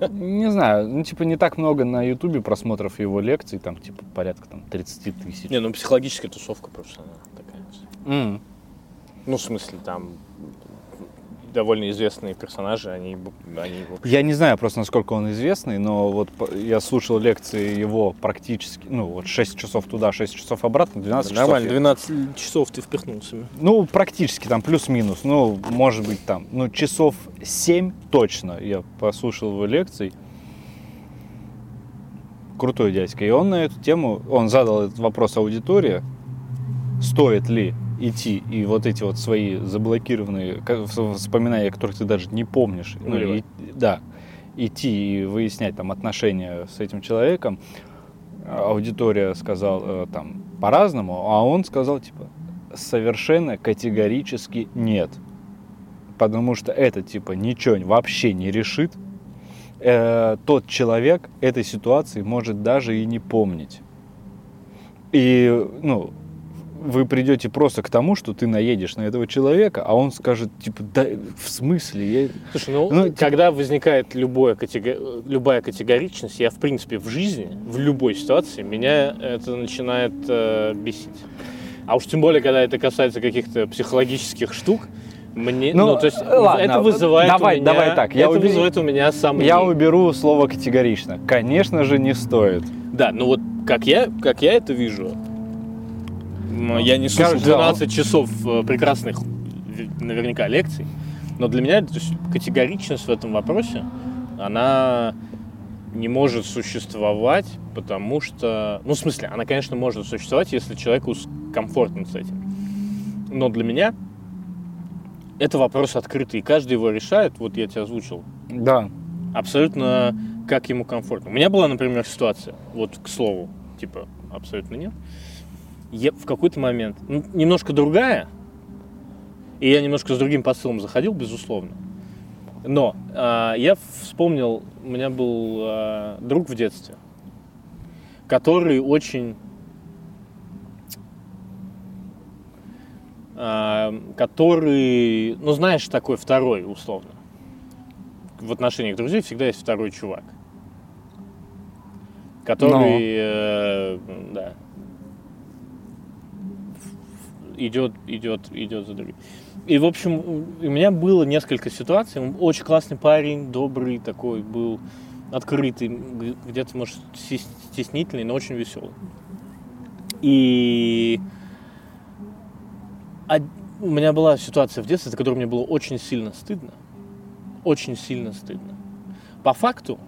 S2: Не знаю, ну, типа, не так много на Ютубе просмотров его лекций, там, типа, порядка там 30 тысяч.
S1: Не, ну психологическая тусовка просто она такая.
S2: М.
S1: Ну, в смысле, там довольно известные персонажи, они, они общем,
S2: Я не знаю просто, насколько он известный, но вот я слушал лекции его практически, ну, вот 6 часов туда, 6 часов обратно, 12 часов.
S1: Нормально,
S2: я-
S1: 12 часов ты впихнул себе.
S2: Ну, практически там плюс-минус. Ну, может быть там. Ну, часов 7 точно я послушал его лекций. Крутой дядька. И он на эту тему, он задал этот вопрос аудитории, стоит ли идти и вот эти вот свои заблокированные воспоминания, которых ты даже не помнишь, ну, и- да, идти и выяснять там отношения с этим человеком. Аудитория сказал э, там по-разному, а он сказал типа совершенно категорически нет. Потому что это типа ничего вообще не решит. Э, тот человек этой ситуации может даже и не помнить. И, ну, вы придете просто к тому, что ты наедешь на этого человека, а он скажет, типа, да, в смысле? Я...
S1: Слушай, ну,
S2: Ну, типа-
S1: когда возникает любое катего- любая категоричность, я, в принципе, в жизни, в любой ситуации, меня это начинает э, бесить. А уж тем более, когда это касается каких-то психологических штук, мне, ну,
S2: Ну,
S1: то есть,
S2: ладно,
S1: это вызывает
S2: давай-
S1: у меня,
S2: давай так, я
S1: это
S2: убери-
S1: вызывает у меня сомнения.
S2: Я уберу слово категорично. Конечно же, не стоит.
S1: Да, ну вот как я, как я это вижу, я не слушал
S2: Кажется,
S1: 12 часов э, прекрасных наверняка лекций, но для меня то есть, категоричность в этом вопросе, она не может существовать, потому что, ну в смысле, она, конечно, может существовать, если человеку комфортно с этим. Но для меня это вопрос открытый, и каждый его решает, вот я тебе озвучил,
S2: Да.
S1: абсолютно как ему комфортно. У меня была, например, ситуация, вот к слову, типа, абсолютно нет. Я в какой-то момент, ну, немножко другая, и я немножко с другим посылом заходил, безусловно. Но а, я вспомнил, у меня был а, друг в детстве, который очень а, который, ну знаешь, такой второй условно. В отношениях друзей всегда есть второй чувак, который, э, да, идет, идет, идет за другим. И, в общем, у меня было несколько ситуаций. Он очень классный парень, добрый такой был, открытый, где-то, может, стес- стеснительный, но очень веселый. И од- у меня была ситуация в детстве, за которую мне было очень сильно стыдно. Очень сильно стыдно. По факту,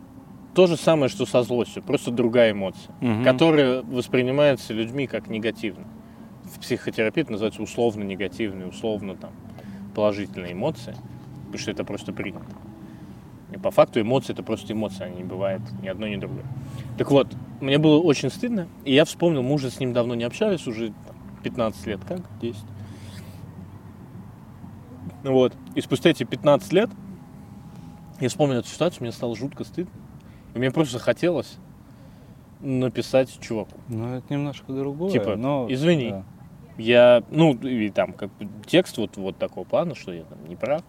S1: то же самое, что со злостью, просто другая эмоция,
S2: Мгм.
S1: которая воспринимается людьми как негативно. В психотерапии это называется условно негативные, условно там положительные эмоции, потому что это просто принято. И по факту эмоции это просто эмоции, они не бывают ни одно, ни другое. Так вот, мне было очень стыдно, и я вспомнил, мы уже с ним давно не общались, уже там, 15 лет, как? 10. Ну Вот. И спустя эти 15 лет я вспомнил эту ситуацию, мне стало жутко стыдно. И мне просто захотелось написать чуваку.
S2: Ну, это немножко другое.
S1: Типа,
S2: но,
S1: извини.
S2: да.
S1: Я, ну, и там, как бы текст вот, вот такого плана, что я там не прав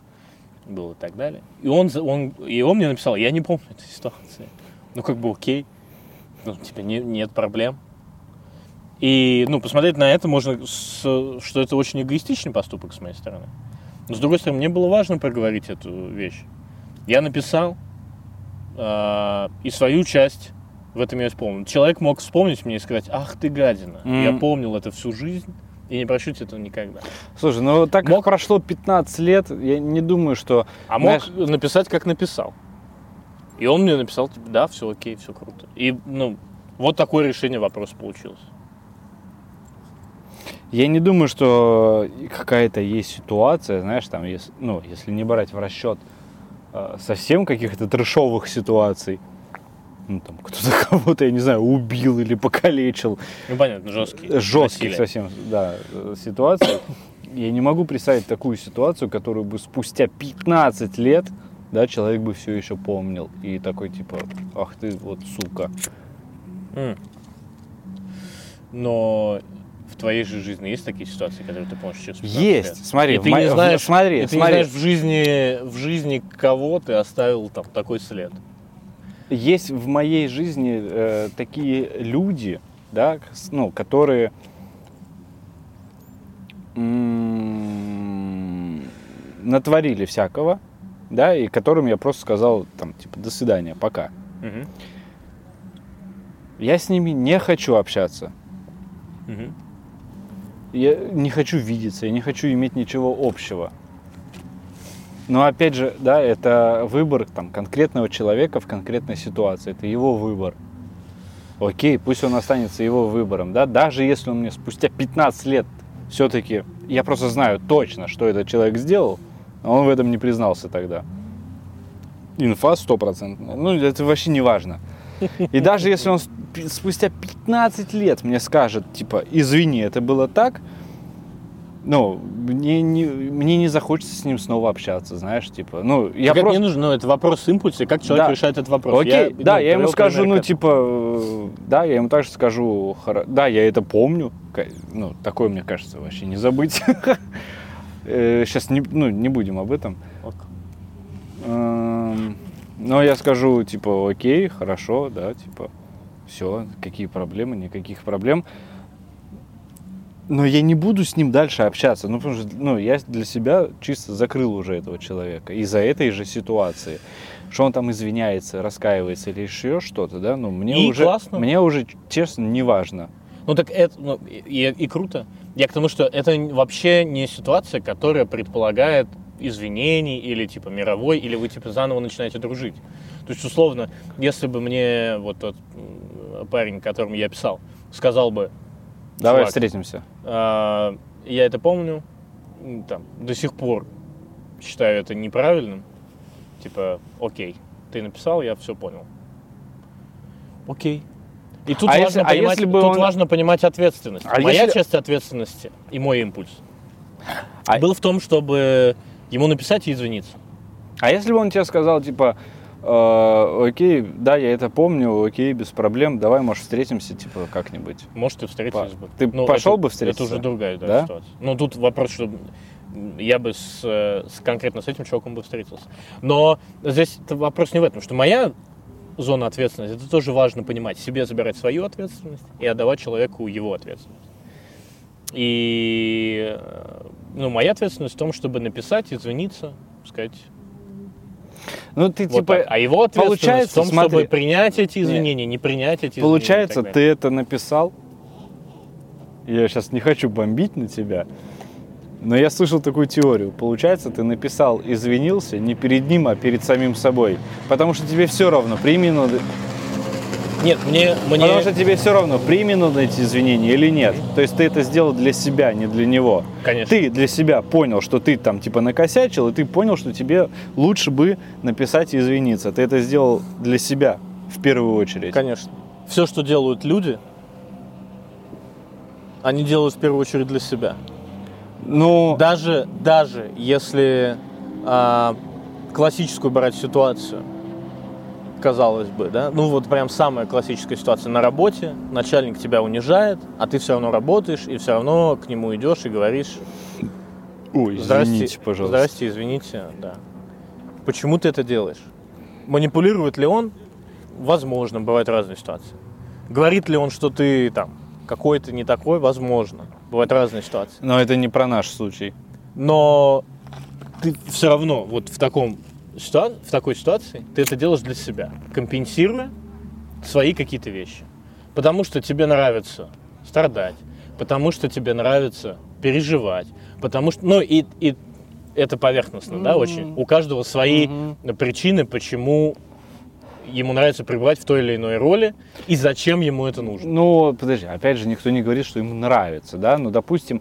S1: был и так далее. И он, он, и он мне написал, я не помню этой ситуации. Ну, как бы окей. Ну, типа, не- нет проблем. И, ну, посмотреть на это можно, с- что это очень эгоистичный поступок с моей стороны. Но, с другой стороны, мне было важно проговорить эту вещь. Я написал, а, и свою часть в этом я исполнил. Человек мог вспомнить мне и сказать, ах ты гадина, я
S2: Мгм.
S1: помнил это всю жизнь и не прощу тебе этого никогда.
S2: Слушай, ну так как
S1: Мог-
S2: прошло 15 лет, я не думаю, что...
S1: А мог
S2: Знаешь-
S1: написать, как написал. И он мне написал, типа, да, все окей, все круто. И, ну, вот такое решение вопроса получилось.
S2: Я не думаю, что какая-то есть ситуация, знаешь, там, если, ну, если не брать в расчет э, совсем каких-то трешовых ситуаций, ну, там, кто-то кого-то, я не знаю, убил или покалечил,
S1: Ну, понятно, жесткий.
S2: жестких совсем, да, э, ситуаций. Я не могу представить такую ситуацию, которую бы спустя 15 лет, да, человек бы все еще помнил. И такой, типа, ах ты, вот, сука.
S1: Но в твоей же жизни есть такие ситуации, которые ты помнишь через 15 лет?
S2: Есть, смотри,
S1: И
S2: в
S1: ты не
S2: в-
S1: знаешь,
S2: смотри,
S1: и ты
S2: смотри.
S1: не знаешь в жизни, в жизни кого ты оставил там такой след.
S2: Есть в моей жизни э, такие люди, да, ну, которые м, натворили всякого, да, и которым я просто сказал, там, типа, до свидания, пока.
S1: Мгм.
S2: Я с ними не хочу общаться.
S1: Мгм.
S2: Я не хочу видеться, я не хочу иметь ничего общего. Но опять же, да, это выбор там, конкретного человека в конкретной ситуации. Это его выбор. Окей, пусть он останется его выбором, да, даже если он мне спустя 15 лет все-таки, я просто знаю точно, что этот человек сделал, а он в этом не признался тогда. Инфа стопроцентная. Ну, это вообще не важно. И даже если он спустя 15 лет мне скажет, типа, извини, это было так, ну, мне не, мне не захочется с ним снова общаться, знаешь, типа, ну, я
S1: Так
S2: просто...
S1: не нужно, ну, это вопрос импульса, как человек
S2: Да.
S1: решает этот вопрос.
S2: Окей, да,
S1: ну,
S2: я ему скажу, ну, типа, э, да, я ему также скажу, да, я это помню, ну, такое, мне кажется, вообще не забыть. Сейчас не, ну, не будем об этом. Эм, Но я скажу, типа, окей, хорошо, да, типа, все, какие проблемы, никаких проблем. Но я не буду с ним дальше общаться, ну, потому что, ну, я для себя чисто закрыл уже этого человека из-за этой же ситуации. Что он там извиняется, раскаивается или еще что-то, да, ну, мне
S1: И
S2: уже,
S1: классно.
S2: мне уже, честно, не важно.
S1: Ну так это, ну, и, и круто. Я к тому, что это вообще не ситуация, которая предполагает извинений или типа мировой, или вы типа заново начинаете дружить. То есть, условно, если бы мне вот тот парень, которому я писал, сказал бы,
S2: Давай
S1: «Чувак,
S2: встретимся.
S1: а, я это помню, там, до сих пор считаю это неправильным, типа, окей, ты написал, я все понял. Окей. И тут,
S2: А
S1: важно,
S2: если- а
S1: понимать,
S2: если бы
S1: тут
S2: он-
S1: важно понимать ответственность.
S2: А
S1: Моя
S2: если-
S1: часть ответственности и мой импульс
S2: А-
S1: был в том, чтобы ему написать и извиниться.
S2: А если бы он тебе сказал, типа, э, окей, да, я это помню, окей, без проблем, давай, может, встретимся, типа, как-нибудь.
S1: Может, и встретились бы.
S2: Ты
S1: Ну,
S2: пошел
S1: это-
S2: бы встретиться?
S1: Это уже другая да,
S2: Да?
S1: ситуация. Ну, тут вопрос, что я бы с, э, с- конкретно с этим человеком бы встретился. Но здесь вопрос не в этом, что моя зона ответственности, это тоже важно понимать. Себе забирать свою ответственность и отдавать человеку его ответственность. И э, ну, моя ответственность в том, чтобы написать, извиниться, сказать,
S2: Ну, ты,
S1: вот
S2: типа,
S1: так. А его ответственность
S2: получается,
S1: в том,
S2: смотри,
S1: чтобы принять эти извинения, не принять эти
S2: Получается,
S1: извинения. так
S2: ты это написал. Я сейчас не хочу бомбить на тебя. Но я слышал такую теорию. Получается, ты написал, извинился не перед ним, а перед самим собой. Потому что тебе все равно, прими
S1: Нет, мне... мне...
S2: Потому что тебе все равно, примет он эти извинения или нет. То есть ты это сделал для себя, не для него.
S1: Конечно.
S2: Ты для себя понял, что ты там типа накосячил, и ты понял, что тебе лучше бы написать и извиниться. Ты это сделал для себя в первую очередь.
S1: Конечно. Все, что делают люди, они делают в первую очередь для себя.
S2: Ну,
S1: Даже, даже если а, классическую брать ситуацию, казалось бы, да, ну вот прям самая классическая ситуация на работе, начальник тебя унижает, а ты все равно работаешь и все равно к нему идешь и говоришь,
S2: ой,
S1: здрасте,
S2: извините, пожалуйста.
S1: здрасте, извините, да. Почему ты это делаешь? Манипулирует ли он? Возможно, бывают разные ситуации. Говорит ли он, что ты там какой-то не такой? Возможно. Бывают разные ситуации.
S2: Но это не про наш случай.
S1: Но ты все равно вот в, таком, ситуа- в такой ситуации ты это делаешь для себя, компенсируя свои какие-то вещи. Потому что тебе нравится страдать, потому что тебе нравится переживать, потому что, ну и, и это поверхностно, да, очень. У каждого свои причины, почему ему нравится пребывать в той или иной роли и зачем ему это нужно.
S2: Ну, подожди, опять же, никто не говорит, что ему нравится, да? Ну, допустим,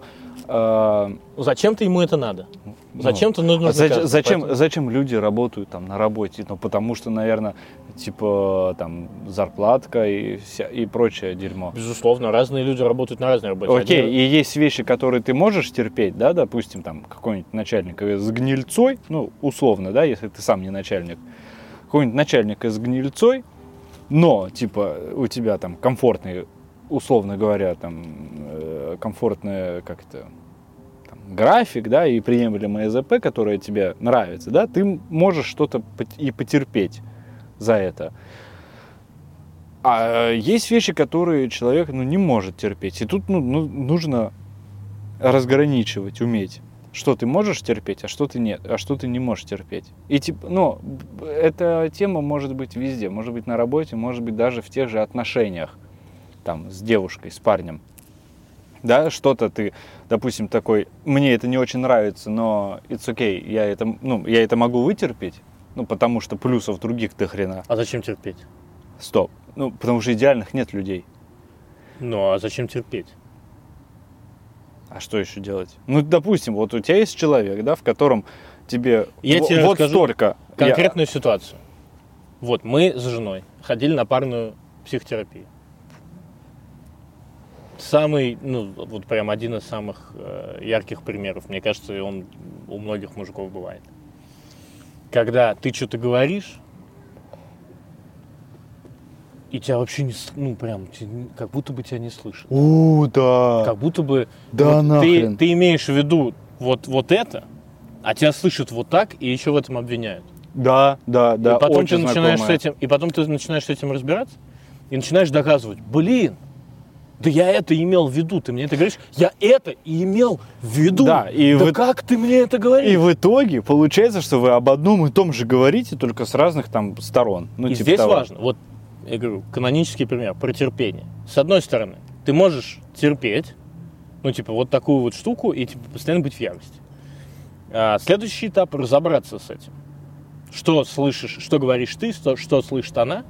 S2: э,
S1: Зачем-то ему это надо. Зачем-то нужно
S2: а зач- зачем,
S1: Поэтому-
S2: зачем люди работают там на работе? Ну, потому что, наверное, типа там зарплатка и, вся, и прочее дерьмо.
S1: Безусловно, разные люди работают на разной работе.
S2: Окей,
S1: Одни-
S2: и есть вещи, которые ты можешь терпеть, да, допустим, там какой-нибудь начальник с гнильцой, ну, условно, да, если ты сам не начальник, какой-нибудь начальник с гнильцой, но, типа, у тебя там комфортный, условно говоря, там, э, комфортная, как это, там, график, да, и приемлемое ЗП, которое тебе нравится, да, ты можешь что-то и потерпеть за это. А есть вещи, которые человек ну, не может терпеть. И тут ну, ну, нужно разграничивать, уметь. Что ты можешь терпеть, а что ты нет, а что ты не можешь терпеть. И типа, ну, эта тема может быть везде, может быть на работе, может быть даже в тех же отношениях, там, с девушкой, с парнем. Да, что-то ты, допустим, такой, мне это не очень нравится, но it's okay, я это, ну, я это могу вытерпеть, ну, потому что плюсов других до хрена.
S1: А зачем терпеть?
S2: Стоп. Ну, потому что идеальных нет людей.
S1: Ну, а зачем терпеть?
S2: А что еще делать? Ну, допустим, вот у тебя есть человек, да, в котором тебе
S1: Я
S2: во-
S1: тебе
S2: вот столько. Я-
S1: Конкретную ситуацию. Вот, мы с женой ходили на парную психотерапию. Самый, ну, вот прям один из самых э, ярких примеров, мне кажется, он у многих мужиков бывает. Когда ты что-то говоришь, и тебя вообще не, с- ну, прям, как будто бы тебя не слышат.
S2: У, да.
S1: Как будто бы
S2: Да
S1: вот ты,
S2: нахрен.
S1: ты имеешь в виду вот, вот это, а тебя слышат вот так и еще в этом обвиняют.
S2: Да, да, да.
S1: и потом ты начинаешь с
S2: знакомое.
S1: этим, и потом ты начинаешь с этим разбираться и начинаешь доказывать, блин, да я это имел в виду, ты мне это говоришь, я это и имел в виду.
S2: Да, и
S1: да
S2: вы-
S1: как ты мне это говоришь?
S2: И в итоге получается, что вы об одном и том же говорите, только с разных там сторон. Ну,
S1: и
S2: типа
S1: здесь
S2: того.
S1: важно, вот я говорю, канонический пример про терпение. С одной стороны, ты можешь терпеть, ну типа вот такую вот штуку и типа постоянно быть в ярости. А следующий этап разобраться с этим. Что слышишь, что говоришь ты, что, что слышит она,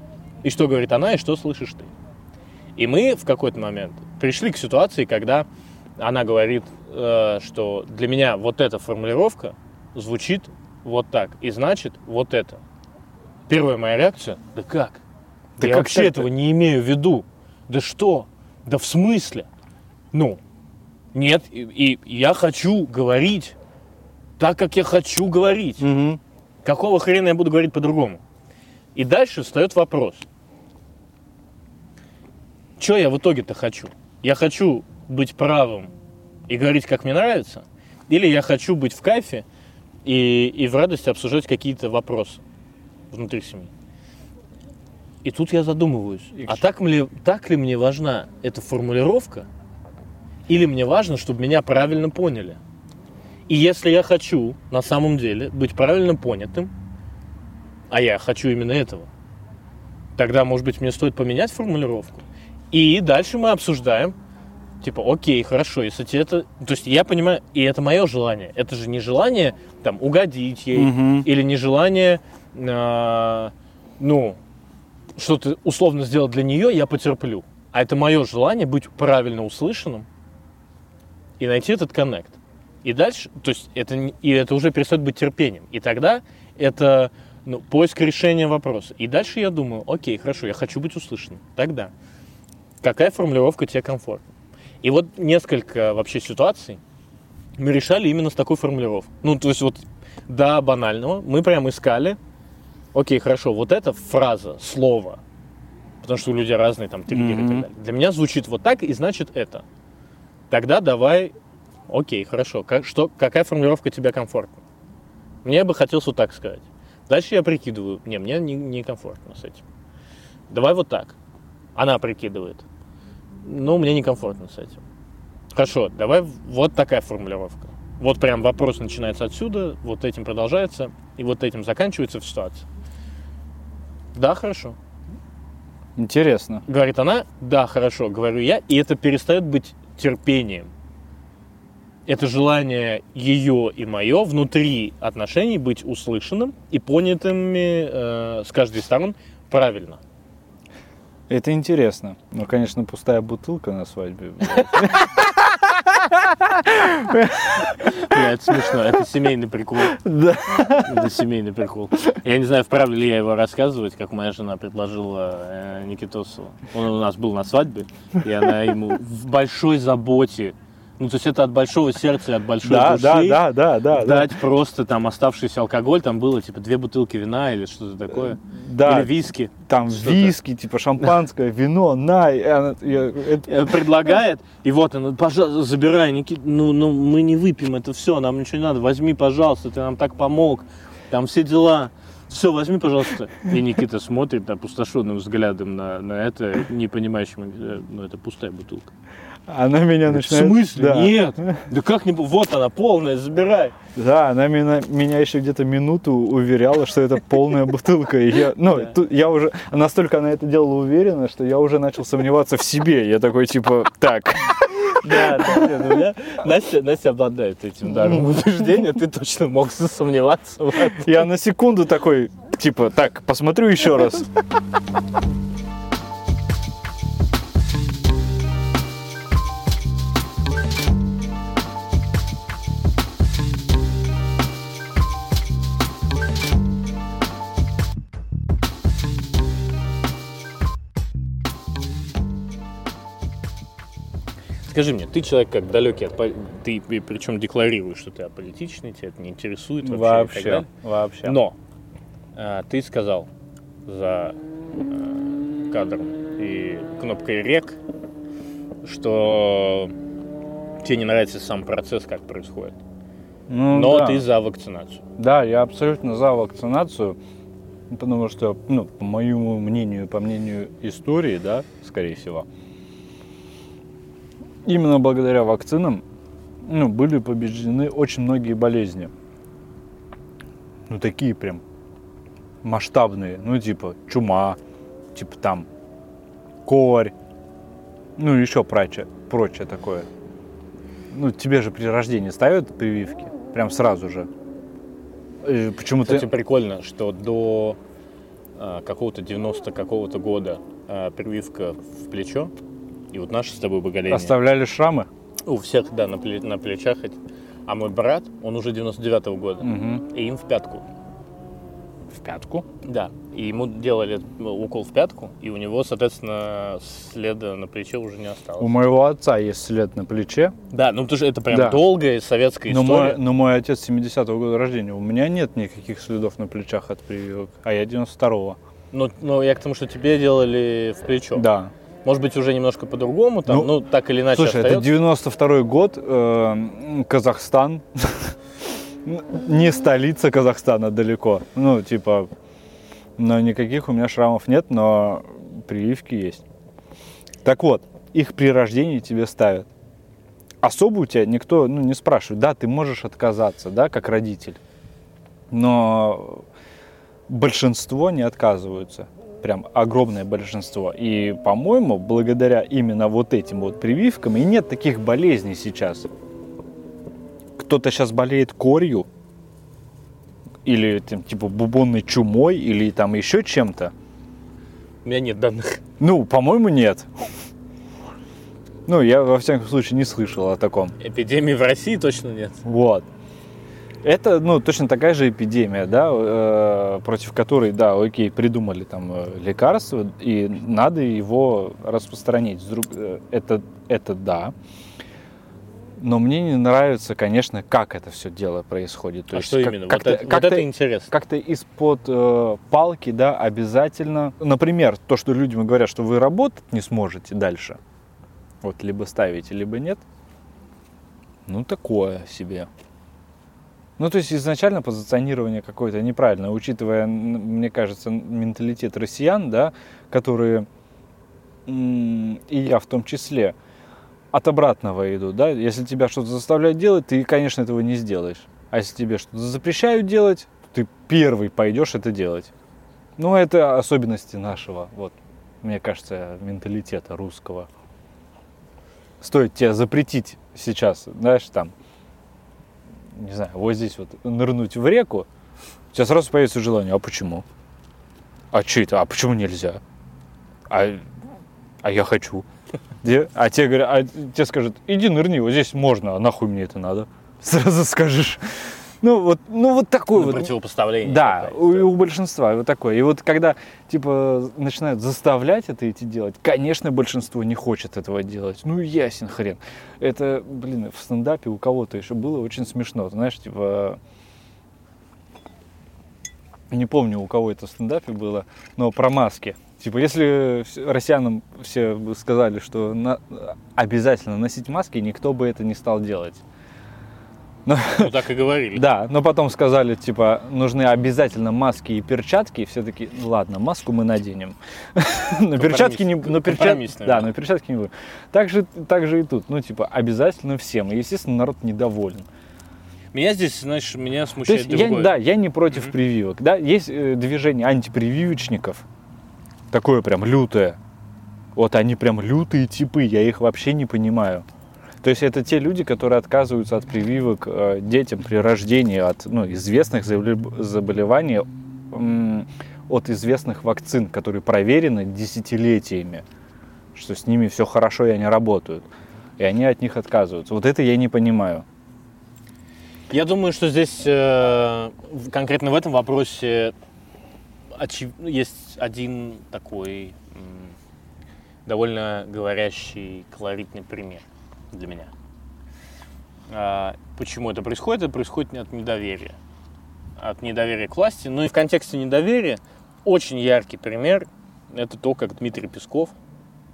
S1: и что говорит она, и что слышишь ты. И мы в какой-то момент пришли к ситуации, когда она говорит, э, что для меня вот эта формулировка звучит вот так, и значит вот это. Первая моя реакция, да как?
S2: Да
S1: я
S2: как
S1: вообще
S2: так-то?
S1: этого не имею в виду. Да что? Да в смысле? Ну, нет, и, и я хочу говорить так, как я хочу говорить.
S2: Мгм.
S1: Какого хрена я буду говорить по-другому? И дальше встает вопрос. Что я в итоге-то хочу? Я хочу быть правым и говорить, как мне нравится? Или я хочу быть в кайфе и, и в радости обсуждать какие-то вопросы внутри семьи? И тут я задумываюсь,
S2: И
S1: а так, ли, так ли мне важна эта формулировка? Или мне важно, чтобы меня правильно поняли? И если я хочу на самом деле быть правильно понятым, а я хочу именно этого, тогда, может быть, мне стоит поменять формулировку. И дальше мы обсуждаем, типа, окей, хорошо, если тебе это... То есть я понимаю, и это мое желание. Это же не желание, там, угодить ей,
S2: Мгм.
S1: или не желание, а, ну, что-то условно сделать для нее, я потерплю. А это мое желание быть правильно услышанным и найти этот коннект. И дальше, то есть это, и это уже перестает быть терпением. И тогда это ну, поиск решения вопроса. И дальше я думаю, окей, хорошо, я хочу быть услышанным. Тогда какая формулировка тебе комфортна? И вот несколько вообще ситуаций мы решали именно с такой формулировкой. Ну, то есть вот до банального мы прям искали, окей, хорошо, вот эта фраза, слово, потому что у людей разные там триггеры и так далее. Для меня звучит вот так, и значит это. Тогда давай, окей, хорошо, как, что, какая формулировка тебе комфортна? Мне бы хотелось вот так сказать. Дальше я прикидываю, не, мне не- некомфортно с этим. Давай вот так. Она прикидывает. Ну, мне некомфортно с этим. Хорошо, давай вот такая формулировка. Вот прям вопрос начинается отсюда, вот этим продолжается, и вот этим заканчивается в ситуации. Да, хорошо.
S2: Интересно.
S1: Говорит она, да, хорошо, говорю я, и это перестает быть терпением. Это желание ее и мое внутри отношений быть услышанным и понятыми э, с каждой из сторон правильно.
S2: Это интересно. Ну, конечно, пустая бутылка на свадьбе.
S1: Бля, это смешно, это семейный прикол.
S2: Да.
S1: Это семейный прикол. Я не знаю, вправду ли я его рассказывать, как моя жена предложила э, Никитосу. Он у нас был на свадьбе, и она ему в большой заботе, ну, то есть это от большого сердца от большой
S2: Да,
S1: души,
S2: да, да, да, да, да.
S1: дать просто там оставшийся алкоголь, там было типа две бутылки вина или что-то такое,
S2: Да,
S1: или виски.
S2: там
S1: что-то.
S2: виски, типа шампанское, вино, на. и она- я- это-
S1: Э, предлагает, и вот она, пожалуйста, забирай, Никит, ну, ну, мы не выпьем это все, нам ничего не надо, возьми, пожалуйста, ты нам так помог, там все дела, все, возьми, пожалуйста. И Никита смотрит опустошенным взглядом на, на это, не понимающим, э, ну, это пустая бутылка.
S2: Она меня
S1: В
S2: начинает...
S1: смысле?
S2: Да.
S1: Нет. Да как не... Вот она, полная, забирай.
S2: Да, она меня, меня еще где-то минуту уверяла, что это полная бутылка. И я, ну,
S1: Да.
S2: тут я уже настолько она это делала уверенно, что я уже начал сомневаться в себе. Я такой типа, так,
S1: Да, да, меня Настя, Настя обладает этим даром убеждения, ты точно мог засомневаться в этом.
S2: я на секунду такой, типа, так, посмотрю еще раз.
S1: Скажи мне, ты человек как далекий от ты причем декларируешь, что ты аполитичный, тебя это не интересует вообще. и так
S2: Вообще,
S1: далее.
S2: вообще.
S1: Но а, ты сказал за э, кадром и кнопкой рек, что тебе не нравится сам процесс, как происходит.
S2: Ну,
S1: Но
S2: да.
S1: ты за вакцинацию.
S2: Да, я абсолютно за вакцинацию, потому что, ну, по моему мнению, по мнению истории, да, скорее всего, именно благодаря вакцинам, ну, были побеждены очень многие болезни. Ну, такие прям масштабные, ну, типа чума, типа там корь, ну, еще прочее, прочее такое. Ну, тебе же при рождении ставят прививки, прям сразу же. Почему
S1: Кстати,
S2: ты...
S1: прикольно, что до а, какого-то 90 какого-то года а, прививка в плечо, и вот наше с тобой поколение.
S2: Оставляли шрамы?
S1: У всех, да, на, пле- на плечах. А мой брат, он уже 99-го года,
S2: Мгм.
S1: и им в пятку.
S2: В пятку?
S1: Да, и ему делали укол в пятку, и у него, соответственно, следа на плече уже не осталось.
S2: У моего отца есть след на плече,
S1: Да, ну потому что это прям
S2: Да.
S1: долгая советская
S2: но
S1: история.
S2: мой, но мой отец 70-го года рождения. У меня нет никаких следов на плечах от прививок, а я 92-го.
S1: Ну, ну, я к тому, что тебе делали в плечо.
S2: Да.
S1: Может быть, уже немножко по-другому, там,
S2: Ну,
S1: ну, так или иначе
S2: Слушай, это
S1: остается.
S2: 92 год, э, Казахстан. Не столица Казахстана далеко. Ну, типа, но никаких у меня шрамов нет, но прививки есть. Так вот, их при рождении тебе ставят. Особо у тебя никто ну, не спрашивает. Да, ты можешь отказаться, да, как родитель. Но большинство не отказываются. Прям огромное большинство. И, по-моему, благодаря именно вот этим вот прививкам и нет таких болезней сейчас. Кто-то сейчас болеет корью, или там, типа бубонной чумой, или там еще чем-то.
S1: У меня нет данных.
S2: Ну, по-моему, нет. Ну, я во всяком случае не слышал о таком.
S1: Эпидемии в России точно нет.
S2: Вот. Это, ну, точно такая же эпидемия, да, э, против которой, да, окей, придумали там э, лекарство, и надо его распространить. Э, Это, это да. Но мне не нравится, конечно, как это все дело происходит. То
S1: а
S2: есть
S1: что
S2: как-
S1: именно? Вот
S2: как-то-
S1: это, вот
S2: как-то-
S1: это интересно.
S2: как-то из-под э, палки, да, обязательно. Например, то, что людям говорят, что вы работать не сможете дальше. Вот либо ставите, либо нет. Ну, такое себе. Ну, то есть изначально позиционирование какое-то неправильное, учитывая, мне кажется, менталитет россиян, да, которые, и я в том числе, от обратного идут, да, если тебя что-то заставляют делать, ты, конечно, этого не сделаешь. А если тебе что-то запрещают делать, ты первый пойдешь это делать. Ну, это особенности нашего, вот, мне кажется, менталитета русского. Стоит тебе запретить сейчас, знаешь, там, не знаю, вот здесь вот нырнуть в реку, у тебя сразу появится желание, а почему? А что это? А почему нельзя? А, а я хочу. А тебе говорят, а тебе скажут, иди нырни, вот здесь можно, а нахуй мне это надо? Сразу скажешь. Ну вот, ну вот такой
S1: Ну,
S2: вот.
S1: противопоставление.
S2: Да, у, у большинства вот такое. И вот когда типа начинают заставлять это идти делать, конечно, большинство не хочет этого делать. Ну ясен хрен. Это, блин, в стендапе у кого-то еще было очень смешно. Знаешь, типа не помню, у кого это в стендапе было, но про маски. Типа, если россиянам все сказали, что на- обязательно носить маски, никто бы это не стал делать.
S1: Ну, так и говорили.
S2: Да, но потом сказали, типа, нужны обязательно маски и перчатки, и все таки ладно, маску мы наденем. Но перчатки не но перчат-
S1: Компромисс,
S2: Да, но перчатки не будем. Так же, так же и тут. Ну, типа, обязательно всем. И, естественно, народ недоволен.
S1: Меня здесь, знаешь, меня
S2: То
S1: смущает
S2: есть, я,
S1: другое.
S2: да, я не против
S1: Мгм.
S2: прививок. Да, есть э, движение антипрививочников. Такое прям лютое. Вот они прям лютые типы, я их вообще не понимаю. То есть это те люди, которые отказываются от прививок э, детям при рождении от ну, известных заболе- заболеваний, от известных вакцин, которые проверены десятилетиями, что с ними все хорошо и они работают. И они от них отказываются. Вот это я не понимаю.
S1: Я думаю, что здесь э, конкретно в этом вопросе есть один такой довольно говорящий, колоритный пример для меня. А, почему это происходит? Это происходит от недоверия. От недоверия к власти. Ну и в контексте недоверия очень яркий пример – это то, как Дмитрий Песков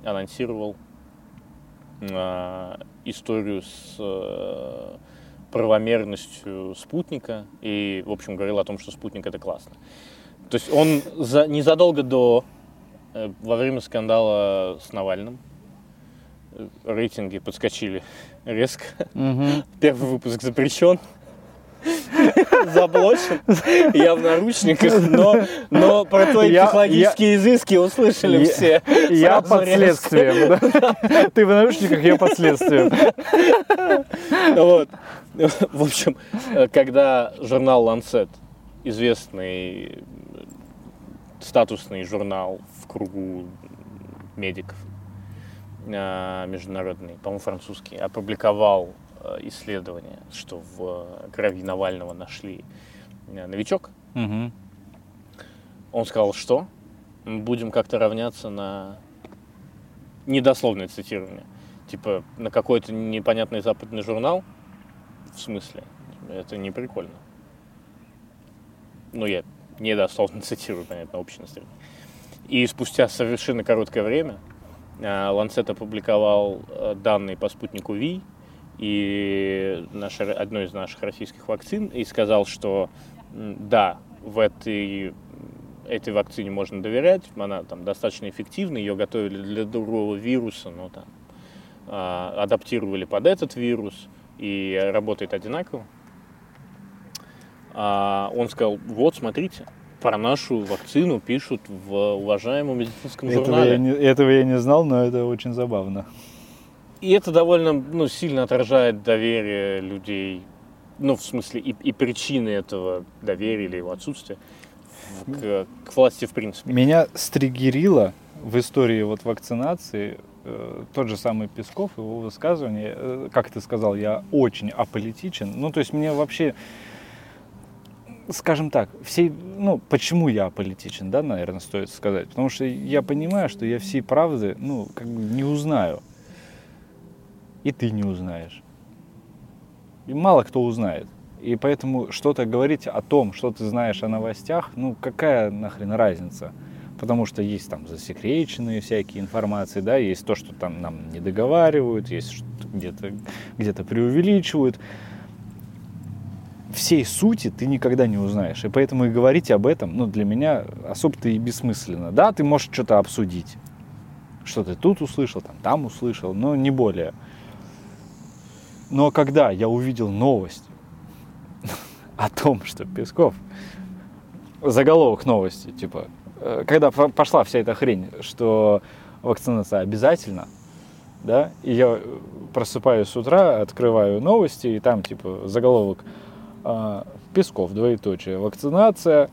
S1: анонсировал а, историю с э, правомерностью спутника и, в общем, говорил о том, что спутник это классно. То есть он за, незадолго до, э, во время скандала с Навальным, э, рейтинги подскочили резко. Первый выпуск запрещен. Заблочен. Я в наручниках, но, но про твои
S2: Я-
S1: психологические изыски услышали
S2: Я-
S1: все.
S2: Я под следствием. да. Ты в наушниках, я под следствием.
S1: Вот. В общем, когда журнал Lancet, известный э, статусный журнал в кругу медиков, международный, по-моему, французский, опубликовал э, исследование, что в крови Навального нашли э, новичок,
S2: Мгм.
S1: он сказал, что мы будем как-то равняться на недословное цитирование. Типа на какой-то непонятный западный журнал. В смысле? Это не прикольно. Ну, я недословно цитирую, понятно, общественность. И спустя совершенно короткое время Lancet опубликовал данные по спутнику Ви и наш, одной из наших российских вакцин и сказал, что да, в этой, этой вакцине можно доверять, она там достаточно эффективна, ее готовили для другого вируса, но там а, адаптировали под этот вирус и работает одинаково. А он сказал, вот смотрите, про нашу вакцину пишут в уважаемом медицинском
S2: этого
S1: журнале.
S2: Я не, этого я не знал, но это очень забавно.
S1: И это довольно ну, сильно отражает доверие людей, ну, в смысле, и, и причины этого доверия или его отсутствия к, к власти в принципе.
S2: Меня стригерило в истории вот вакцинации э, тот же самый Песков, его высказывание, э, как ты сказал, я очень аполитичен. Ну, то есть мне вообще, скажем так, все, ну, почему я аполитичен, да, наверное, стоит сказать. Потому что я понимаю, что я всей правды, ну, как бы не узнаю и ты не узнаешь. И мало кто узнает. И поэтому что-то говорить о том, что ты знаешь о новостях, ну какая нахрен разница? Потому что есть там засекреченные всякие информации, да, есть то, что там нам не договаривают, есть где-то где преувеличивают. Всей сути ты никогда не узнаешь. И поэтому и говорить об этом, ну, для меня особо-то и бессмысленно. Да, ты можешь что-то обсудить. Что ты тут услышал, там, там услышал, но не более. Но когда я увидел новость о том, что Песков, заголовок новости, типа, э, когда пошла вся эта хрень, что вакцинация обязательна, да, и я просыпаюсь с утра, открываю новости, и там, типа, заголовок Песков, двоеточие, вакцинация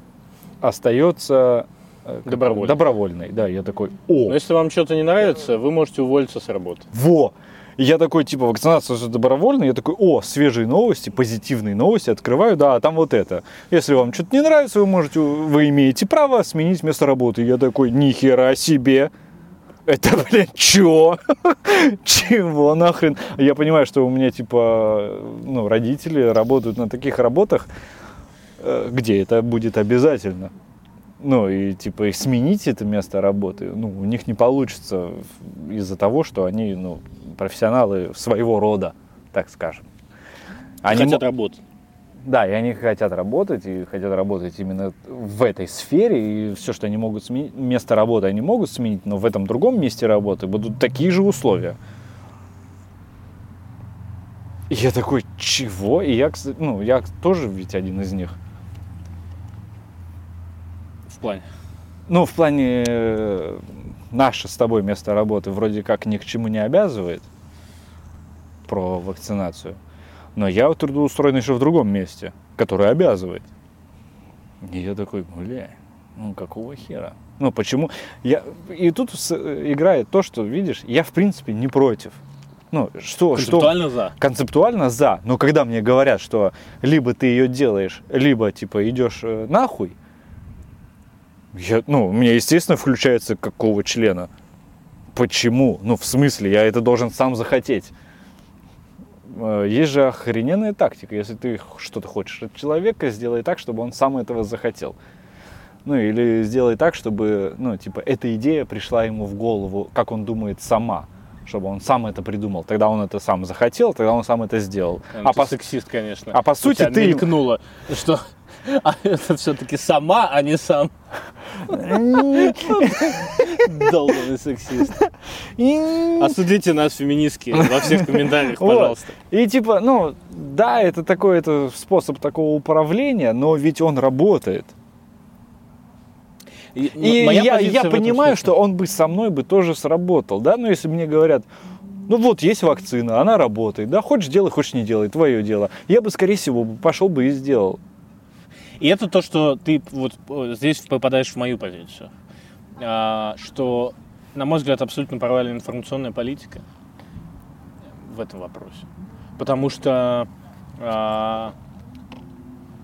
S2: остается
S1: э, добровольной.
S2: добровольной. Да, я такой, о!
S1: Но если вам что-то не нравится, вы можете уволиться с работы.
S2: Во! Я такой, типа, вакцинация же добровольная. Я такой, о, свежие новости, позитивные новости. Открываю, да, а там вот это. Если вам что-то не нравится, вы можете, вы имеете право сменить место работы. Я такой, нихера себе. Это, блин, чё? Чего нахрен? Я понимаю, что у меня, типа, ну, родители работают на таких работах, э, где это будет обязательно. Ну, и, типа, их сменить это место работы, ну, у них не получится из-за того, что они, ну, профессионалы своего рода, так скажем.
S1: Они хотят работать.
S2: Да, и они хотят работать, и хотят работать именно в этой сфере, и все, что они могут сменить, место работы они могут сменить, но в этом другом месте работы будут такие же условия. И я такой, чего? И я, ну, я тоже ведь один из них.
S1: В плане?
S2: Ну, в плане э, наше с тобой место работы вроде как ни к чему не обязывает про вакцинацию, но я трудоустроен еще в другом месте, которое обязывает. И я такой, бля, ну какого хера? Ну почему? Я... И тут играет то, что, видишь, я в принципе не против. Ну, что,
S1: концептуально
S2: что,
S1: за.
S2: Концептуально за. Но когда мне говорят, что либо ты ее делаешь, либо типа идешь э, нахуй, я, ну, у меня, естественно, включается какого члена. Почему? Ну, в смысле, я это должен сам захотеть. Э, есть же охрененная тактика. Если ты что-то хочешь от человека, сделай так, чтобы он сам этого захотел. Ну, или сделай так, чтобы, ну, типа, эта идея пришла ему в голову, как он думает, сама. Чтобы он сам это придумал. Тогда он это сам захотел, тогда он сам это сделал.
S1: Ну, а по... сексист, конечно.
S2: А по сути ты...
S1: мелькнуло, что а это все-таки сама, а не сам. Долбанный сексист. Осудите нас, феминистки, во всех комментариях, пожалуйста.
S2: И типа, ну, да, это такой это способ такого управления, но ведь он работает. И, и я, я понимаю, что он бы со мной бы тоже сработал, да, но если мне говорят, ну вот есть вакцина, она работает, да, хочешь делай, хочешь не делай, твое дело. Я бы, скорее всего, пошел бы и сделал.
S1: И это то, что ты вот здесь попадаешь в мою позицию. А, что, на мой взгляд, абсолютно провальная информационная политика в этом вопросе. Потому что а,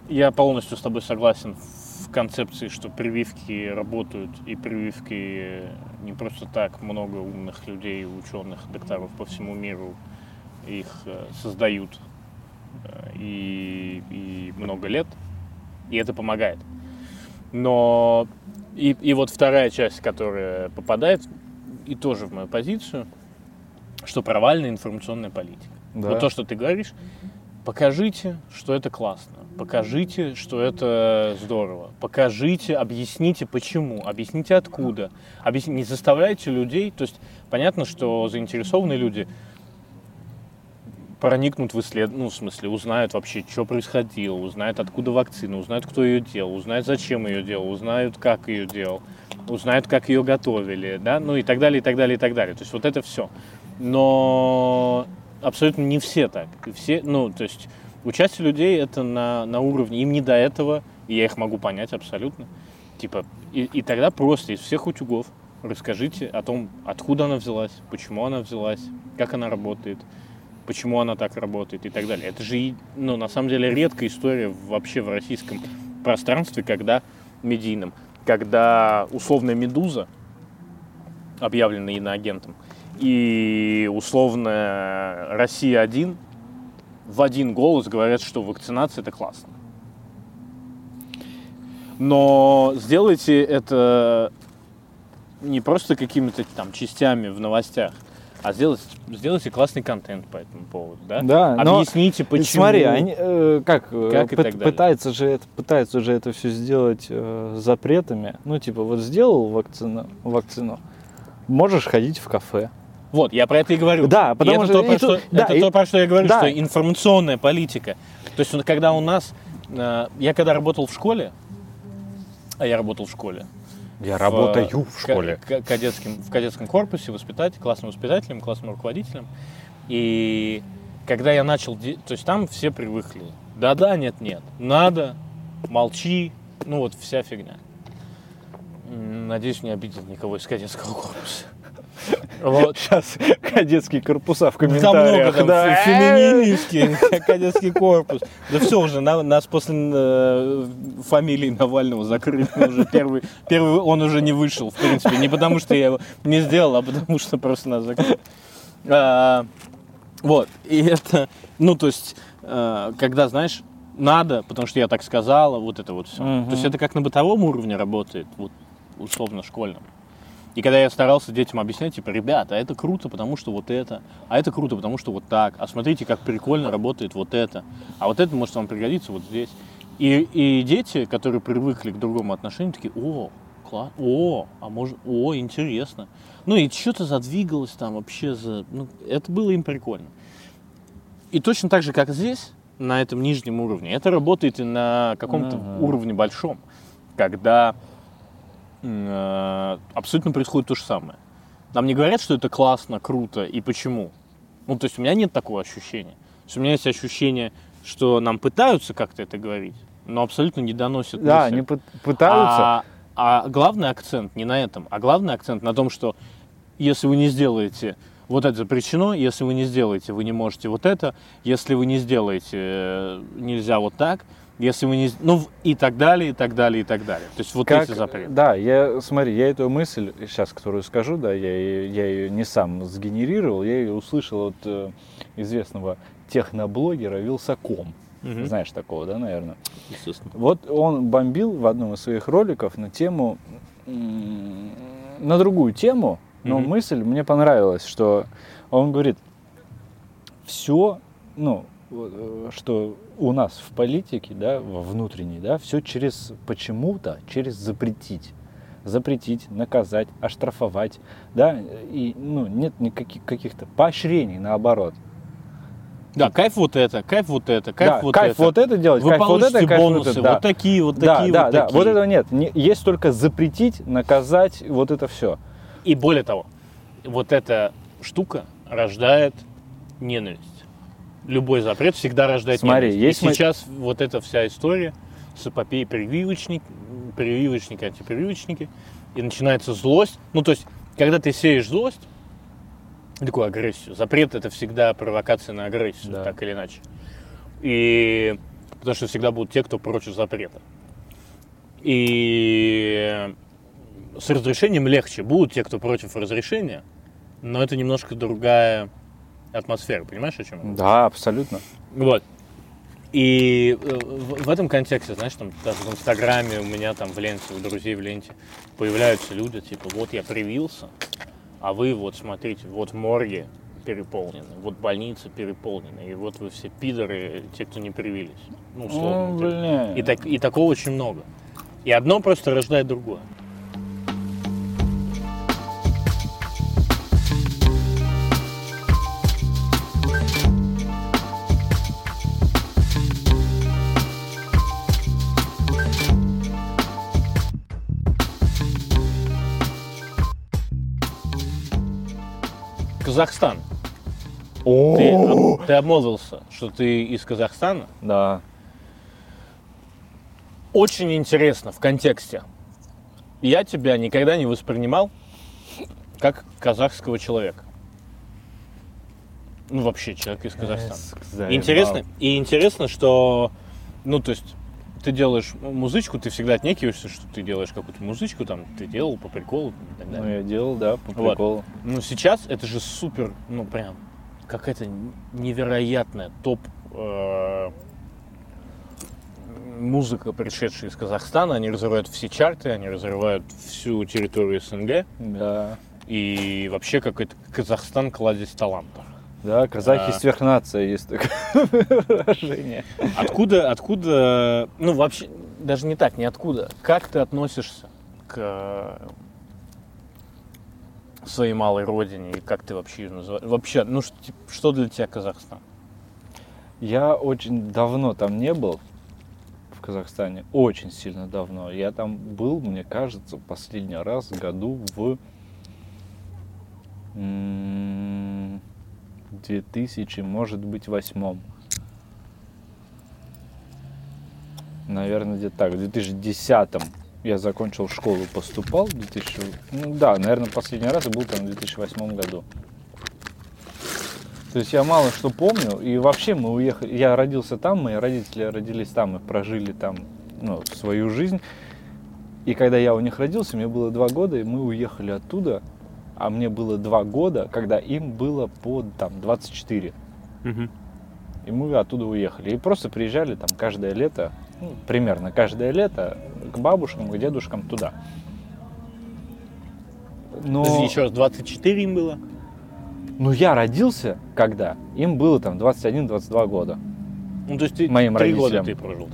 S1: я полностью с тобой согласен в концепции, что прививки работают, и прививки не просто так много умных людей, ученых, докторов по всему миру их э, создают э, и, и много лет – и это помогает. Но И, и вот вторая часть, которая попадает и тоже в мою позицию, что провальная информационная политика.
S2: Да.
S1: Вот то, что ты говоришь, покажите, что это классно, покажите, что это здорово, покажите, объясните почему, объясните откуда, объясни, не заставляйте людей, то есть понятно, что заинтересованные люди проникнут в исслед... ну, в смысле, узнают вообще, что происходило, узнают, откуда вакцина, узнают, кто ее делал, узнают, зачем ее делал, узнают, как ее делал, узнают, как ее готовили, да, ну и так далее, и так далее, и так далее. То есть вот это все. Но абсолютно не все так. Все, ну, то есть участие людей это на, на уровне, им не до этого, и я их могу понять абсолютно. Типа, и, и тогда просто из всех утюгов расскажите о том, откуда она взялась, почему она взялась, как она работает, почему она так работает и так далее. Это же, ну, на самом деле, редкая история вообще в российском пространстве, когда медийном, когда условная «Медуза», объявленная иноагентом, и условная «Россия-1» в один голос говорят, что вакцинация – это классно. Но сделайте это не просто какими-то там частями в новостях, а сделайте, сделайте классный контент по этому поводу, да?
S2: Да, но
S1: Объясните, почему.
S2: Смотри, они, э, как, э,
S1: Как и
S2: пы- пытаются, же это, пытаются же это все сделать э, запретами. Ну, типа, вот сделал вакцину, вакцину, можешь ходить в кафе.
S1: Вот, я про это и говорю.
S2: Да,
S1: И
S2: потому
S1: это
S2: что-
S1: то, про
S2: и
S1: что,
S2: да,
S1: это
S2: и-
S1: то, про что я говорю,
S2: да.
S1: что информационная политика. То есть, когда у нас, э, я когда работал в школе, а я работал в школе,
S2: Я
S1: в, ка- ка- кадетским, в кадетском корпусе воспитатель, классным воспитателем, классным руководителем. И когда я начал, то есть там все привыкли. Да-да, нет-нет. Надо, молчи, ну вот вся фигня. Надеюсь, не обидел никого из кадетского корпуса. Вот.
S2: Сейчас кадетские корпуса в
S1: Там много
S2: комментариях.
S1: там
S2: да.
S1: фе- феминистский, кадетский корпус. Да все уже, на- нас после э, фамилии Навального закрыли. Уже первый, первый он уже не вышел, в принципе. Не потому, что я его не сделал, а потому, что просто нас закрыли. А, вот, и это, ну, то есть, э, когда, знаешь, надо, потому что я так сказала, вот это вот все.
S2: Мгм.
S1: То есть это как на бытовом уровне работает, вот, условно школьном. И когда я старался детям объяснять, типа, ребята, а это круто, потому что вот это, а это круто, потому что вот так, а смотрите, как прикольно работает вот это, а вот это может вам пригодиться вот здесь. И, и дети, которые привыкли к другому отношению, такие, о, класс, о, а может, о, интересно. Ну и что-то задвигалось там вообще, за, ну, это было им прикольно. И точно так же, как здесь, на этом нижнем уровне, это работает и на каком-то
S2: Ага.
S1: уровне большом, когда абсолютно происходит то же самое. Нам не говорят, что это классно, круто и почему. Ну, то есть у меня нет такого ощущения. То есть у меня есть ощущение, что нам пытаются как-то это говорить, но абсолютно не доносят
S2: Да, они пы- пытаются.
S1: А, а главный акцент не на этом, а главный акцент на том, что если вы не сделаете вот это запрещено, если вы не сделаете, вы не можете вот это, если вы не сделаете, э, нельзя вот так, если вы не... Ну, и так далее, и так далее, и так далее. То есть вот
S2: Как-
S1: эти запреты.
S2: Да, я, смотри, я эту мысль, сейчас, которую скажу, да, я, я ее не сам сгенерировал, я ее услышал от э, известного техноблогера Вилсаком.
S1: Мгм.
S2: Знаешь такого, да, наверное?
S1: Естественно.
S2: Вот он бомбил в одном из своих роликов на тему, на другую тему, но
S1: Мгм.
S2: мысль мне понравилась, что он говорит, все, ну, э, что у нас в политике, да, во внутренней, да, все через почему-то, через запретить. Запретить, наказать, оштрафовать, да, и, ну, нет никаких каких-то поощрений, наоборот.
S1: Да, кайф вот это, кайф вот это, кайф
S2: да,
S1: вот
S2: кайф
S1: это.
S2: вот это делать,
S1: Вы
S2: кайф вот это, кайф вот
S1: бонусы,
S2: это, да.
S1: вот такие, вот
S2: Да,
S1: такие,
S2: да,
S1: вот
S2: да.
S1: такие.
S2: Вот этого нет. Не- Есть только запретить, наказать, вот это все.
S1: И более того, вот эта штука рождает ненависть. Любой запрет всегда рождает
S2: Смотри,
S1: ненависть.
S2: есть
S1: И
S2: мы-
S1: сейчас вот эта вся история с эпопеей прививочник, прививочники, антипрививочники, и начинается злость. Ну, то есть, когда ты сеешь злость, такую агрессию, запрет это всегда провокация на агрессию,
S2: Да.
S1: так или иначе. И потому что всегда будут те, кто против запрета. И с разрешением легче. Будут те, кто против разрешения, но это немножко другая атмосфера. Понимаешь, о чем я?
S2: Да, абсолютно.
S1: Вот. И э, в, в этом контексте, знаешь, там даже в Инстаграме у меня там в ленте, у друзей в ленте появляются люди, типа, вот я привился, а вы вот смотрите, вот морги переполнены, вот больницы переполнены, и вот вы все пидоры, те, кто не привились. Ну, условно.
S2: Ну, блин.
S1: И, так, и такого очень много. И одно просто рождает другое. Казахстан. Ты, об- ты обмолвился, что ты из Казахстана.
S2: Да.
S1: Очень интересно в контексте. Я тебя никогда не воспринимал как казахского человека. Ну, вообще, человек из Казахстана. Интересно, и интересно, что, ну, то есть, ты делаешь музычку, ты всегда отнекиваешься, что ты делаешь какую-то музычку, там, ты делал по приколу и так
S2: Ну,
S1: далее.
S2: я делал, да, по
S1: Вот.
S2: приколу.
S1: Но сейчас это же супер, ну, прям, какая-то невероятная топ э, музыка, пришедшая из Казахстана. Они разрывают все чарты, они разрывают всю территорию СНГ.
S2: Да.
S1: И вообще какой-то Казахстан кладезь талантов.
S2: Да, казахи
S1: А.
S2: сверхнация, есть такое выражение.
S1: Откуда, откуда, ну вообще, даже не так, не откуда. Как ты относишься к э, своей малой родине и как ты вообще ее называешь? Вообще, ну что, для тебя Казахстан?
S2: Я очень давно там не был, в Казахстане, очень сильно давно. Я там был, мне кажется, последний раз году в м, 2000, может быть, восьмом. Наверное, где-то так, в 2010 я закончил школу, поступал, в 2000, ну да, наверное, последний раз был там в 2008 году. То есть я мало что помню, и вообще мы уехали, я родился там, мои родители родились там и прожили там ну, свою жизнь. И когда я у них родился, мне было два года, и мы уехали оттуда, а мне было два года, когда им было по там 24. И мы оттуда уехали. И просто приезжали там каждое лето, ну, примерно каждое лето к бабушкам, к дедушкам туда. Но...
S1: Подожди, еще раз, 24 им было?
S2: Ну, я родился, когда им было там 21-22 года.
S1: Ну, то есть ты
S2: Моим
S1: три года
S2: родителям.
S1: ты прожил.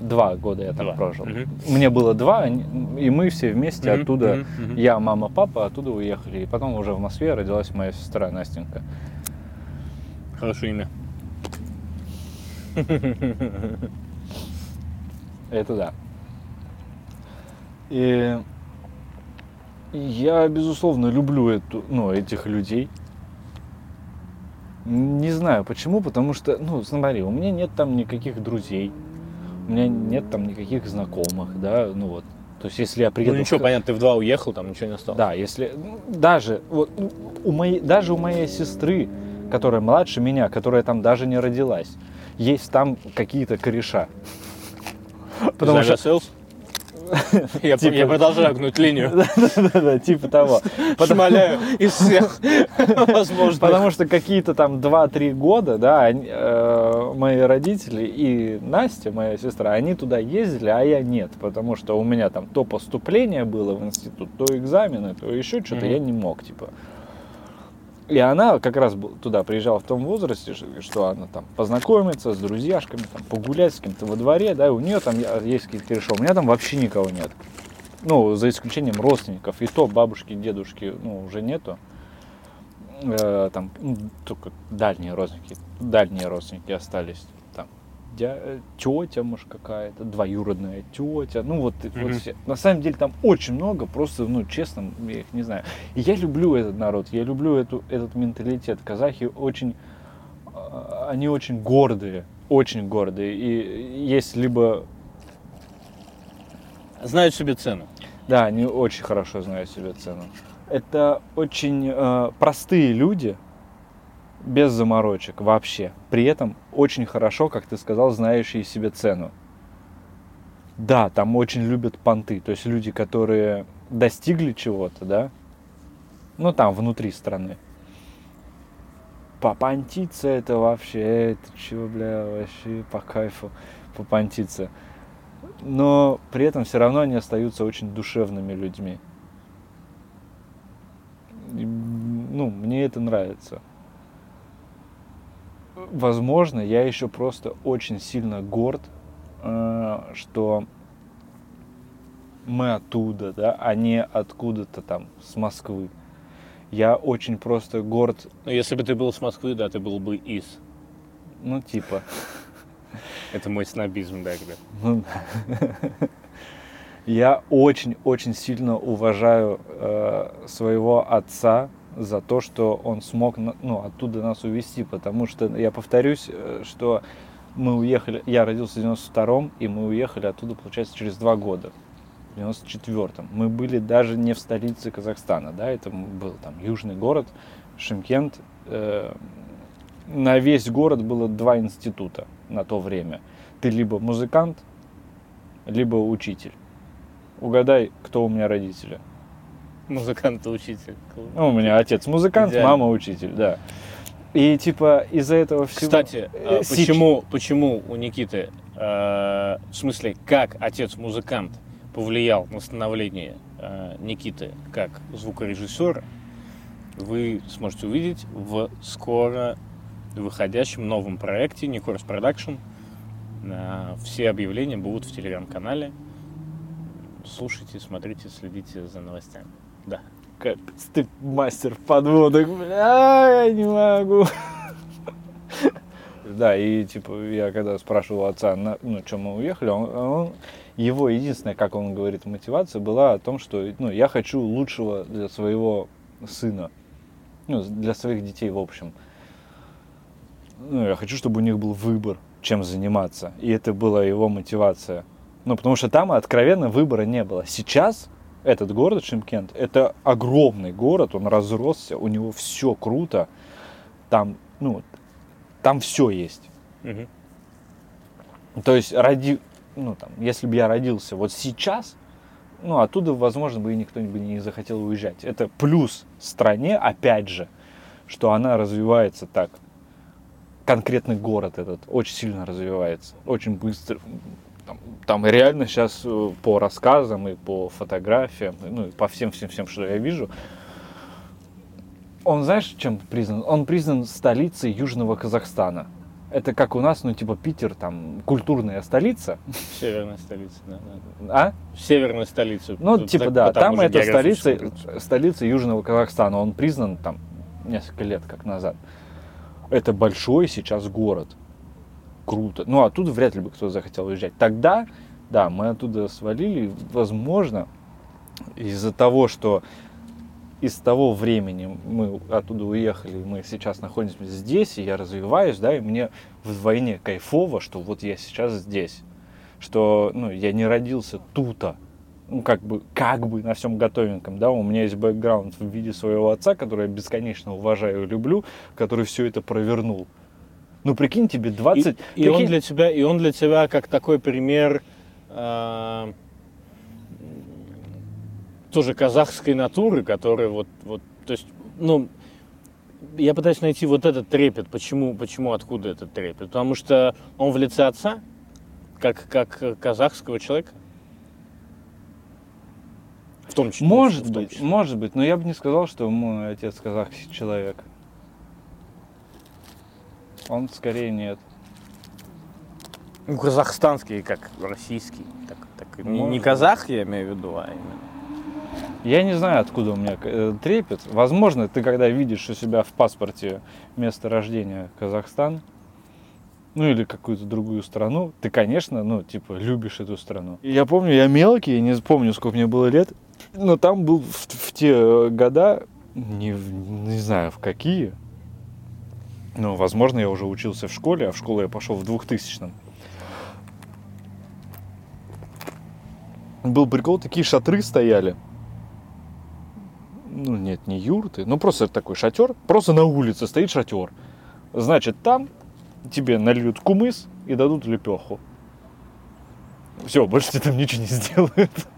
S2: Два года я там
S1: Два.
S2: прожил.
S1: Мгм.
S2: Мне было два, и мы все вместе
S1: Мгм,
S2: оттуда,
S1: мгм.
S2: я, мама, папа, оттуда уехали. И потом уже в Москве родилась моя сестра Настенька.
S1: Хорошее имя.
S2: Это да. И я, безусловно, люблю эту, ну, этих людей. Не знаю почему, потому что, ну, смотри, у меня нет там никаких друзей, у меня нет там никаких знакомых, да, ну вот. То есть, если я приеду...
S1: Ну ничего, понятно, ты в два уехал, там ничего не осталось.
S2: Да, если ну, даже вот у моей даже у моей сестры, которая младше меня, которая там даже не родилась, есть там какие-то кореша. Потому что
S1: Я,
S2: Типа-
S1: я продолжаю гнуть линию.
S2: Да-да-да, типа того.
S1: Шмаляю из всех возможных.
S2: потому что какие-то там 2-3 года, да, они, э, мои родители и Настя, моя сестра, они туда ездили, а я нет, потому что у меня там то поступление было в институт, то экзамены, то еще что-то,
S1: Мгм.
S2: я не мог, типа. И она как раз туда приезжала в том возрасте, что она там познакомится с друзьяшками, там, погулять с кем-то во дворе, да, и у нее там есть какие-то кореша. У меня там вообще никого нет. Ну, за исключением родственников. И то бабушки, дедушки, ну, уже нету. Э, там ну, только дальние родственники, дальние родственники остались. Там дя- тетя, может, какая-то, двоюродная тетя. Ну, вот, вот
S1: Мгм.
S2: все. На самом деле там очень много, просто, ну, честно, я их не знаю. И я люблю этот народ, я люблю эту, этот менталитет. Казахи очень, э, они очень гордые, очень гордые. И есть либо
S1: Знают себе цену.
S2: Да, они очень хорошо знают себе цену. Это очень э, простые люди, без заморочек вообще. При этом очень хорошо, как ты сказал, знающие себе цену. Да, там очень любят понты, то есть люди, которые достигли чего-то, да, ну там внутри страны. попонтиться это вообще, это чего, бля, вообще по кайфу попонтиться. Но при этом все равно они остаются очень душевными людьми. И, ну, мне это нравится. Возможно, я еще просто очень сильно горд, э, что мы оттуда, да, а не откуда-то там с Москвы. Я очень просто горд.
S1: Ну, если бы ты был с Москвы, да, ты был бы из.
S2: Ну, типа.
S1: Это мой снобизм, да, когда.
S2: Ну, я очень-очень сильно уважаю э, своего отца за то, что он смог ну, оттуда нас увезти, потому что, я повторюсь, э, что мы уехали, я родился в 92-м, и мы уехали оттуда, получается, через два года. 94-м. Мы были даже не в столице Казахстана, да, это был там южный город, Шимкент. Э, на весь город было два института на то время. Ты либо музыкант, либо учитель. Угадай, кто у меня родители?
S1: Музыкант и учитель.
S2: Ну, у меня отец музыкант, Идеально. мама учитель, да. И типа из-за этого всего...
S1: Кстати, э, почему, почему у Никиты, э, в смысле, как отец музыкант, повлиял на становление э, Никиты как звукорежиссера, вы сможете увидеть в скоро выходящем новом проекте Никорс Продакшн. Э, все объявления будут в телеграм-канале. Слушайте, смотрите, следите за новостями. Да.
S2: Капец, ты мастер подводок, бля, я не могу. Да, и типа я когда спрашивал отца, на, ну, чем мы уехали, он, он его единственная, как он говорит, мотивация была о том, что ну, я хочу лучшего для своего сына, ну, для своих детей в общем. Ну, я хочу, чтобы у них был выбор, чем заниматься. И это была его мотивация. Ну, потому что там откровенно выбора не было. Сейчас этот город Шимкент, это огромный город, он разросся, у него все круто. Там, ну, там все есть. Угу. То есть ради, ну, там, если бы я родился вот сейчас, ну, оттуда, возможно, бы и никто бы не захотел уезжать. Это плюс стране, опять же, что она развивается так. Конкретный город этот очень сильно развивается, очень быстро. Там, там реально сейчас э, по рассказам и по фотографиям, ну, и по всем-всем-всем, что я вижу, он, знаешь, чем признан? Он признан столицей Южного Казахстана это как у нас, ну, типа Питер, там, культурная столица.
S1: Северная столица, да.
S2: А?
S1: Северная столица.
S2: Ну, Тут, типа, так, да, там это столица, столица Южного Казахстана. Он признан там несколько лет как назад. Это большой сейчас город. Круто. Ну, оттуда вряд ли бы кто захотел уезжать. Тогда, да, мы оттуда свалили, возможно, из-за того, что из того времени мы оттуда уехали, мы сейчас находимся здесь, и я развиваюсь, да, и мне вдвойне кайфово, что вот я сейчас здесь, что, ну, я не родился тута, ну, как бы, как бы на всем готовеньком, да, у меня есть бэкграунд в виде своего отца, который я бесконечно уважаю и люблю, который все это провернул. Ну, прикинь, тебе 20... И,
S1: прикинь... и, он, для тебя, и он для тебя как такой пример... Э тоже казахской натуры, которая вот, вот, то есть, ну, я пытаюсь найти вот этот трепет. Почему, почему, откуда этот трепет? Потому что он в лице отца, как, как казахского человека.
S2: В том числе. Может в том быть, числе. может быть, но я бы не сказал, что мой отец казахский человек. Он скорее нет.
S1: Ну, казахстанский, как российский. Так, так, не, не казах, я имею в виду, а именно.
S2: Я не знаю, откуда у меня э, трепет. Возможно, ты когда видишь у себя в паспорте место рождения Казахстан, ну или какую-то другую страну, ты, конечно, ну, типа, любишь эту страну. Я помню, я мелкий, я не помню, сколько мне было лет, но там был в, в те года, не, не знаю, в какие, ну, возможно, я уже учился в школе, а в школу я пошел в 2000-м. Был прикол, такие шатры стояли – ну нет, не юрты, ну просто такой шатер, просто на улице стоит шатер. Значит, там тебе нальют кумыс и дадут лепеху. Все, больше тебе там ничего не сделают.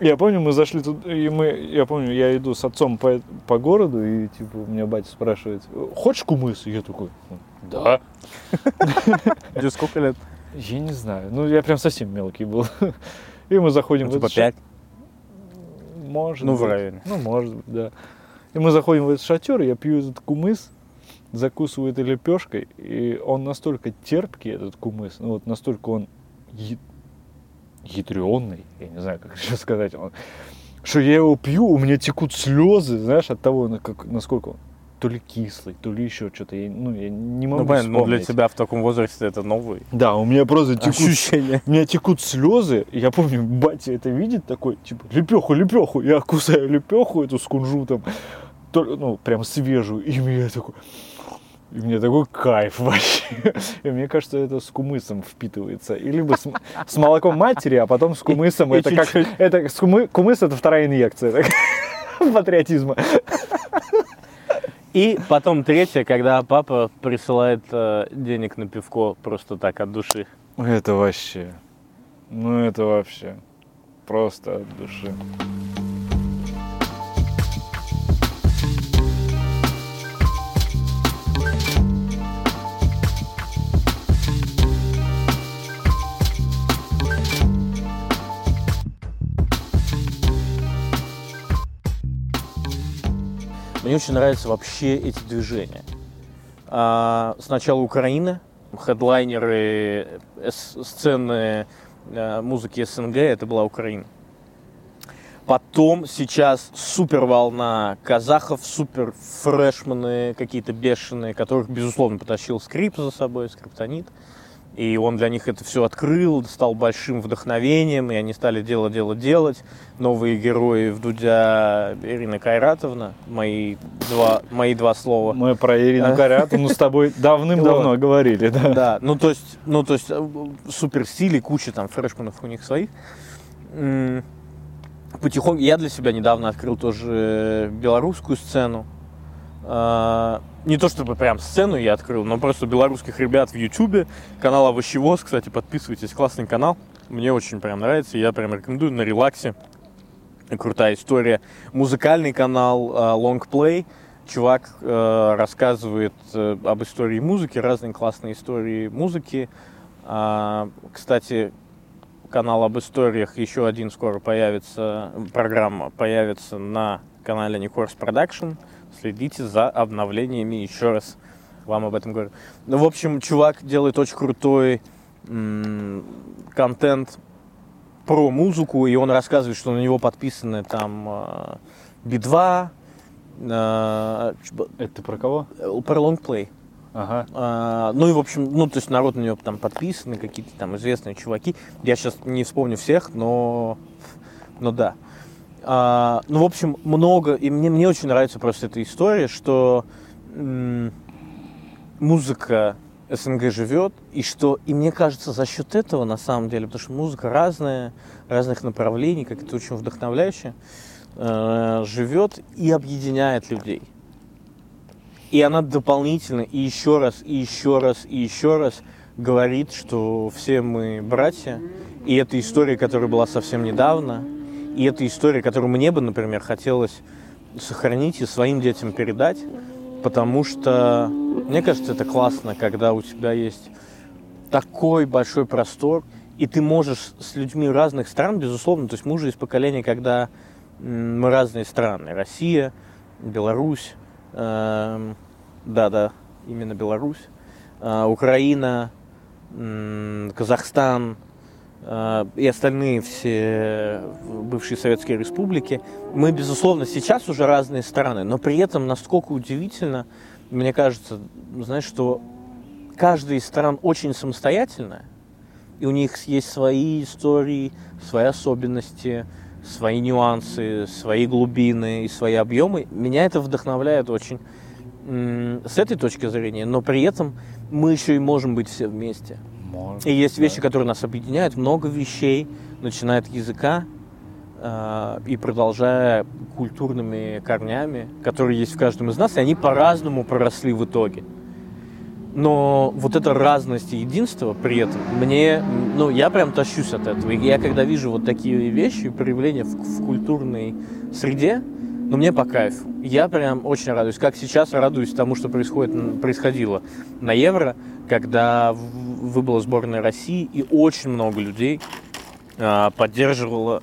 S2: Я помню, мы зашли тут, и мы, я помню, я иду с отцом по, по городу, и типа у меня батя спрашивает, хочешь кумыс? И я такой, да.
S1: Тебе сколько лет?
S2: Я не знаю, ну я прям совсем мелкий был. И мы заходим
S1: Ну,
S2: в
S1: типа пять?
S2: Может
S1: Ну, в
S2: быть.
S1: районе.
S2: Ну, может быть, да. И мы заходим в этот шатер, я пью этот кумыс, закусываю этой лепешкой, и он настолько терпкий, этот кумыс, ну вот настолько он я- ядрёный, я не знаю, как еще сказать, он, что я его пью, у меня текут слезы, знаешь, от того, как, насколько он то ли кислый, то ли еще что-то, я, ну, я не могу
S1: Ну, понятно, но для тебя в таком возрасте это новый
S2: Да, у меня просто текут
S1: ощущение.
S2: у меня текут слезы. Я помню, батя это видит такой, типа, лепеху, лепеху. Я кусаю лепеху эту с кунжутом, то- ну, прям свежую. И мне такой, и мне такой кайф вообще. И мне кажется, это с кумысом впитывается. И либо с, с молоком матери, а потом с кумысом.
S1: и
S2: это как,
S1: чуть-чуть.
S2: это с кумы- кумыс это вторая инъекция так, патриотизма.
S1: И потом третье, когда папа присылает э, денег на пивко просто так от души.
S2: Это вообще, ну это вообще просто от души.
S1: Мне очень нравятся вообще эти движения. А, сначала Украина, хедлайнеры эс- сцены э, музыки СНГ, это была Украина. Потом сейчас супер волна казахов, супер фрешманы какие-то бешеные, которых, безусловно, потащил скрип за собой, скриптонит. И он для них это все открыл, стал большим вдохновением, и они стали дело, дело делать. Новые герои в Дудя Ирина Кайратовна, мои два, мои два слова.
S2: Мы про Ирину Карятовну с тобой давным-давно говорили, да.
S1: Да, ну то есть, ну то есть э, супер стили, куча там фрешманов у них своих. Потихоньку я для себя недавно открыл тоже белорусскую сцену. А, Не то чтобы прям сцену я открыл, но просто белорусских ребят в Ютубе. Канал Овощевоз, кстати, подписывайтесь, классный канал. Мне очень прям нравится, я прям рекомендую на релаксе. Крутая история. Музыкальный канал а, Long Play. Чувак э, рассказывает э, об истории музыки, разные классные истории музыки. А, Кстати, канал об историях еще один скоро появится, программа появится на канале Никорс Продакшн. Следите за обновлениями, еще раз вам об этом говорю. Ну, в общем, чувак делает очень крутой м, контент про музыку, и он рассказывает, что на него подписаны там э, Би-2, э,
S2: Это ты про кого?
S1: про лонгплей.
S2: Ага.
S1: А, ну и, в общем, ну, то есть народ на него там подписаны, какие-то там известные чуваки. Я сейчас не вспомню всех, но, но да. А, ну, в общем, много, и мне, мне очень нравится просто эта история, что м, музыка СНГ живет, и что, и мне кажется, за счет этого, на самом деле, потому что музыка разная, разных направлений, как это очень вдохновляюще, э, живет и объединяет людей. И она дополнительно и еще раз, и еще раз, и еще раз говорит, что все мы братья. И это история, которая была совсем недавно. И это история, которую мне бы, например, хотелось сохранить и своим детям передать. Потому что, мне кажется, это классно, когда у тебя есть такой большой простор, и ты можешь с людьми разных стран, безусловно, то есть мы уже из поколения, когда мы разные страны. Россия, Беларусь, эм, да-да, именно Беларусь, э, Украина, м, Казахстан э, и остальные все бывшие советские республики. Мы, безусловно, сейчас уже разные страны, но при этом насколько удивительно, мне кажется, знаешь, что каждая из стран очень самостоятельная, и у них есть свои истории, свои особенности, свои нюансы, свои глубины и свои объемы. Меня это вдохновляет очень с этой точки зрения, но при этом мы еще и можем быть все вместе.
S2: Может,
S1: И есть
S2: да.
S1: вещи, которые нас объединяют, много вещей, начиная от языка э, и продолжая культурными корнями, которые есть в каждом из нас, и они по-разному проросли в итоге. но вот эта разность и единство при этом, мне, ну, я прям тащусь от этого. И я когда вижу вот такие вещи, проявления в, в культурной среде, ну, мне по кайфу. Я прям очень радуюсь. Как сейчас радуюсь тому, что происходит, происходило на Евро, когда выбыла сборная России, и очень много людей а, поддерживало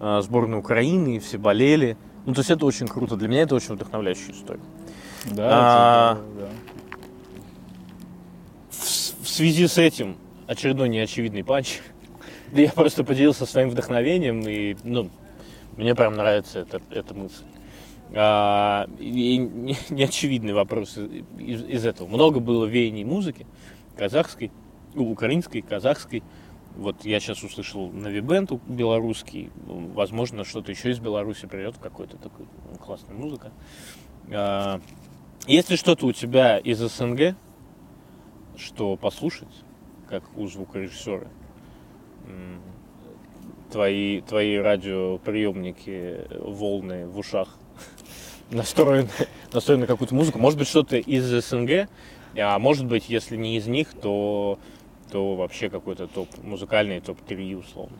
S1: а, сборную Украины, и все болели. Ну, то есть это очень круто. Для меня это очень вдохновляющая история.
S2: Да, а, это, да
S1: связи с этим очередной неочевидный панч. Да я просто поделился своим вдохновением, и ну, мне прям нравится эта, эта мысль. А, и неочевидный вопрос из, из этого. Много было веяний музыки, казахской, украинской, казахской. Вот я сейчас услышал Навибенд белорусский, возможно, что-то еще из Беларуси придет, какой-то такой ну, классная музыка. А, если что-то у тебя из СНГ, что послушать, как у звукорежиссера. Твои, твои радиоприемники, волны в ушах настроены, настроены на какую-то музыку. Может быть, что-то из СНГ, а может быть, если не из них, то, то вообще какой-то топ, музыкальный топ-3 условно.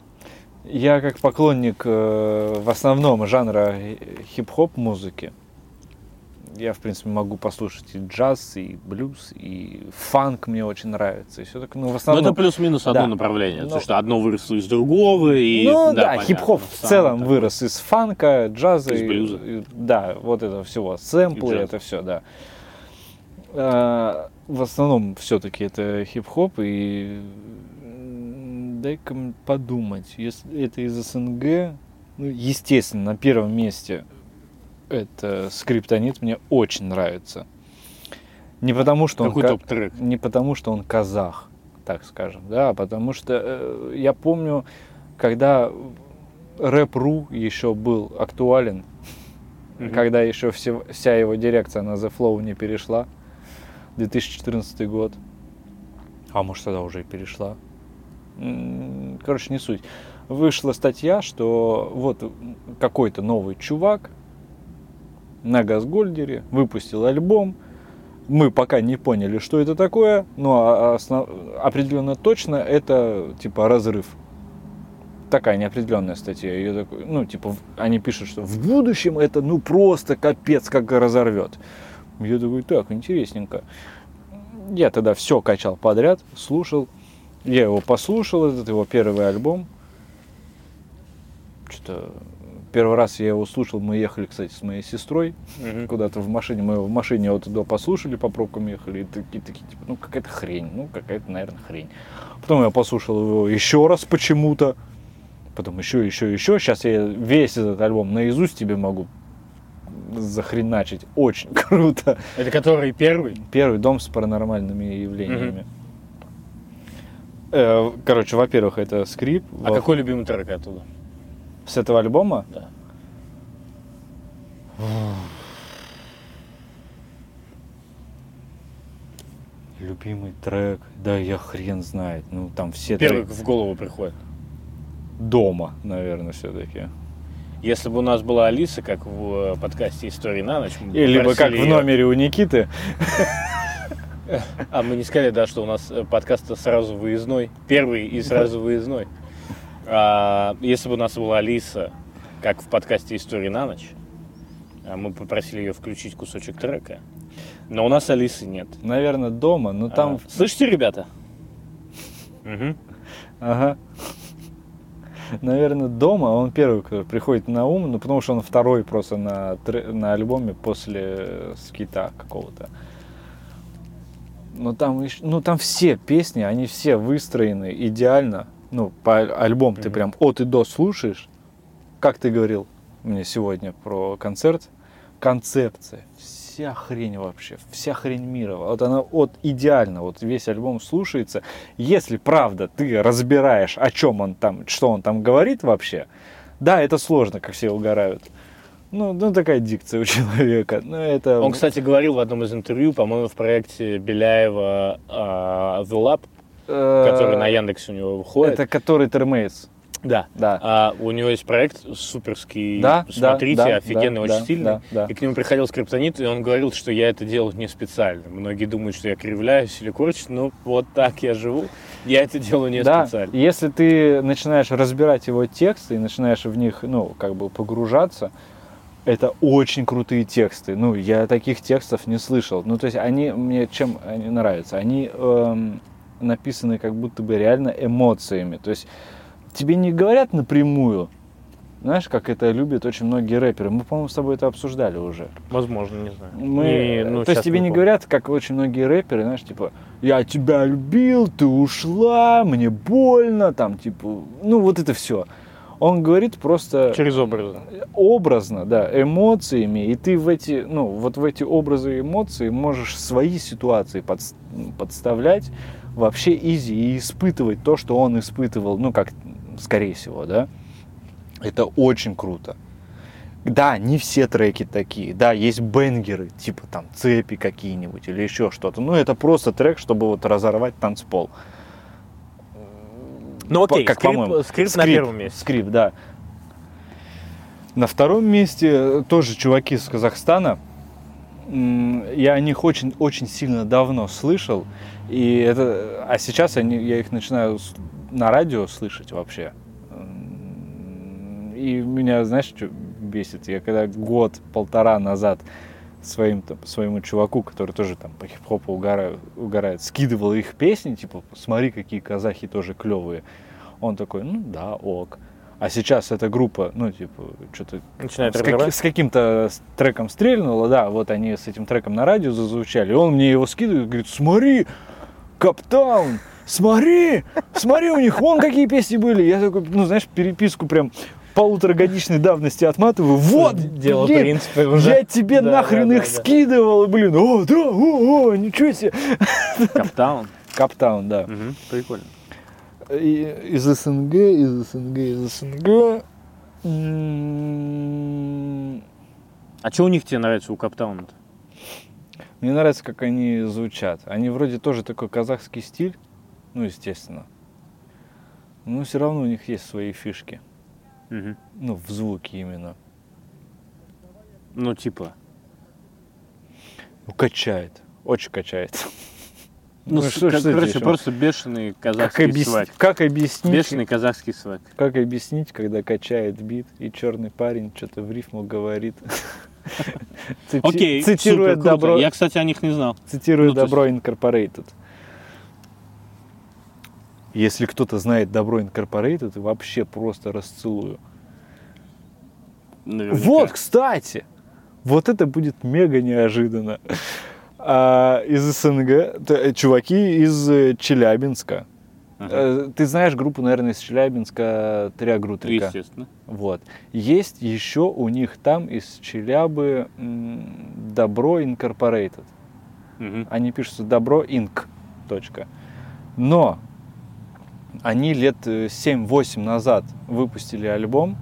S2: Я как поклонник э, в основном жанра хип-хоп музыки, я, в принципе, могу послушать и джаз, и блюз, и фанк мне очень нравится. И все так, ну, в основном...
S1: Но это плюс-минус одно да. направление. Но... То, что одно выросло из другого. И...
S2: Ну да, да хип-хоп в целом такой. вырос из фанка, джаза.
S1: Из блюза.
S2: И, да, вот это всего. Сэмплы, это все, да. А, в основном все-таки это хип-хоп, и дай-ка подумать, если это из СНГ, ну, естественно, на первом месте это скриптонит мне очень нравится. Не потому, что
S1: Какой
S2: он
S1: топ-трек?
S2: не потому, что он казах, так скажем, да, а потому что э, я помню, когда рэп.ру еще был актуален, mm-hmm. когда еще все, вся его дирекция на The Flow не перешла, 2014 год, а может тогда уже и перешла, короче, не суть. Вышла статья, что вот какой-то новый чувак на Газгольдере, выпустил альбом. Мы пока не поняли, что это такое, но основ... определенно точно это типа разрыв. Такая неопределенная статья. Ее такой, ну, типа, они пишут, что в будущем это ну просто капец как разорвет. Я такой, так, интересненько. Я тогда все качал подряд, слушал. Я его послушал, этот его первый альбом. Что-то Первый раз я его слушал, мы ехали, кстати, с моей сестрой угу. куда-то в машине. Мы его в машине вот туда послушали, по пробкам ехали, и такие, такие, типа, ну какая-то хрень, ну какая-то, наверное, хрень. Потом я послушал его еще раз почему-то, потом еще, еще, еще. Сейчас я весь этот альбом наизусть тебе могу захреначить. Очень круто.
S1: Это который первый?
S2: Первый дом с паранормальными явлениями. Угу. Короче, во-первых, это скрип.
S1: А во... какой любимый трек оттуда?
S2: С этого альбома?
S1: Да.
S2: Любимый трек, да я хрен знает. Ну там все
S1: Первый треки... в голову приходит.
S2: Дома, наверное, все-таки.
S1: Если бы у нас была Алиса, как в э, подкасте «Истории на ночь»,
S2: мы Или бы как в номере у Никиты.
S1: А мы не сказали, да, что у нас э, подкаст сразу выездной. Первый и сразу выездной. А, если бы у нас была Алиса, как в подкасте «Истории на ночь», а, мы попросили ее включить кусочек трека, но у нас Алисы нет.
S2: Наверное, дома, но там...
S1: А, слышите, ребята?
S2: Угу. Ага. Наверное, дома он первый, кто приходит на ум, ну потому что он второй просто на, на альбоме после скита какого-то. Но там, ну, там все песни, они все выстроены идеально ну, по альбом mm-hmm. ты прям от и до слушаешь, как ты говорил мне сегодня про концерт, концепция, вся хрень вообще, вся хрень мира, вот она от идеально, вот весь альбом слушается. Если правда ты разбираешь, о чем он там, что он там говорит вообще, да, это сложно, как все угорают. Ну, ну, такая дикция у человека. Ну, это...
S1: Он, кстати, говорил в одном из интервью, по-моему, в проекте Беляева uh, The Lab, Который на Яндексе у него выходит.
S2: Это который Термейс.
S1: Да.
S2: Да.
S1: А у него есть проект суперский.
S2: Да,
S1: Смотрите,
S2: да,
S1: офигенный,
S2: да,
S1: очень
S2: да,
S1: сильный.
S2: да, да.
S1: И к нему приходил скриптонит, и он говорил, что я это делаю не специально. Многие думают, что я кривляюсь или корчусь, но вот так я живу. Я это делаю не
S2: да,
S1: специально.
S2: если ты начинаешь разбирать его тексты и начинаешь в них, ну, как бы погружаться, это очень крутые тексты. Ну, я таких текстов не слышал. Ну, то есть они мне чем они нравятся? Они эм, написаны как будто бы реально эмоциями. То есть тебе не говорят напрямую, знаешь, как это любят очень многие рэперы. Мы, по-моему, с тобой это обсуждали уже.
S1: Возможно, не знаю.
S2: Мы,
S1: Не, ну,
S2: то есть тебе не
S1: помню.
S2: говорят, как очень многие рэперы, знаешь, типа, я тебя любил, ты ушла, мне больно, там, типа, ну вот это все. Он говорит просто
S1: Через образы.
S2: образно, да, эмоциями, и ты в эти, ну, вот в эти образы и эмоции можешь свои ситуации подс- подставлять вообще изи и испытывать то, что он испытывал, ну, как, скорее всего, да. Это очень круто. Да, не все треки такие. Да, есть бенгеры, типа там цепи какие-нибудь или еще что-то. Ну, это просто трек, чтобы вот разорвать танцпол.
S1: Ну окей,
S2: как
S1: скрип,
S2: по-моему.
S1: скрип на первом месте.
S2: Скрип, да. На втором месте тоже чуваки из Казахстана. Я о них очень, очень сильно давно слышал. И это, а сейчас они, я их начинаю на радио слышать вообще. И меня, знаешь, что бесит? Я когда год-полтора назад своим, там, своему чуваку, который тоже там по хип-хопу угорает, угорает, скидывал их песни, типа, смотри, какие казахи тоже клевые. Он такой, ну да, ок. А сейчас эта группа, ну, типа, что-то
S1: Начинает
S2: с, каки- с каким-то треком стрельнуло, да, вот они с этим треком на радио зазвучали, и он мне его скидывает, говорит, смотри, Каптаун, смотри, смотри, у них вон какие песни были. Я такой, ну, знаешь, переписку прям полуторагодичной давности отматываю. Вот,
S1: Дело, в
S2: блин,
S1: принципе, уже.
S2: я тебе
S1: Да,
S2: нахрен
S1: да,
S2: их
S1: да,
S2: скидывал, блин, о, да, о, о, ничего себе.
S1: Каптаун.
S2: Каптаун, да.
S1: Мгм, Прикольно.
S2: И- из СНГ, из СНГ, из СНГ.
S1: А что у них тебе нравится у Каптауна-то?
S2: Мне нравится, как они звучат. Они вроде тоже такой казахский стиль, ну, естественно. Но все равно у них есть свои фишки.
S1: Мгм.
S2: Ну, в звуке именно.
S1: Ну, типа.
S2: Ну, качает. Очень качает.
S1: Ну,
S2: Ну, что-
S1: как-
S2: что
S1: короче,
S2: здесь?
S1: просто бешеный
S2: Как,
S1: казахский
S2: объяс-
S1: свак.
S2: как объяснить?
S1: Бешеный казахский свак.
S2: Как объяснить, когда качает бит, и черный парень что-то в рифму говорит?
S1: Окей,
S2: Цитирует добро,
S1: Я, кстати, о них не знал.
S2: цитирует
S1: ну,
S2: Добро Incorporated. Если кто-то знает Добро Incorporated, вообще просто расцелую.
S1: Наверняка.
S2: Вот, кстати, вот это будет мега неожиданно. А, из СНГ, т- э, чуваки из э, Челябинска.
S1: Ага.
S2: Э, Ты знаешь группу, наверное, из Челябинска Триагрутрика.
S1: Естественно.
S2: Вот. Есть еще у них там из Челябы Добро Incorporated.
S1: Мгм.
S2: Они пишутся Добро Инк. Точка. Но они лет э, 7-8 назад выпустили альбом.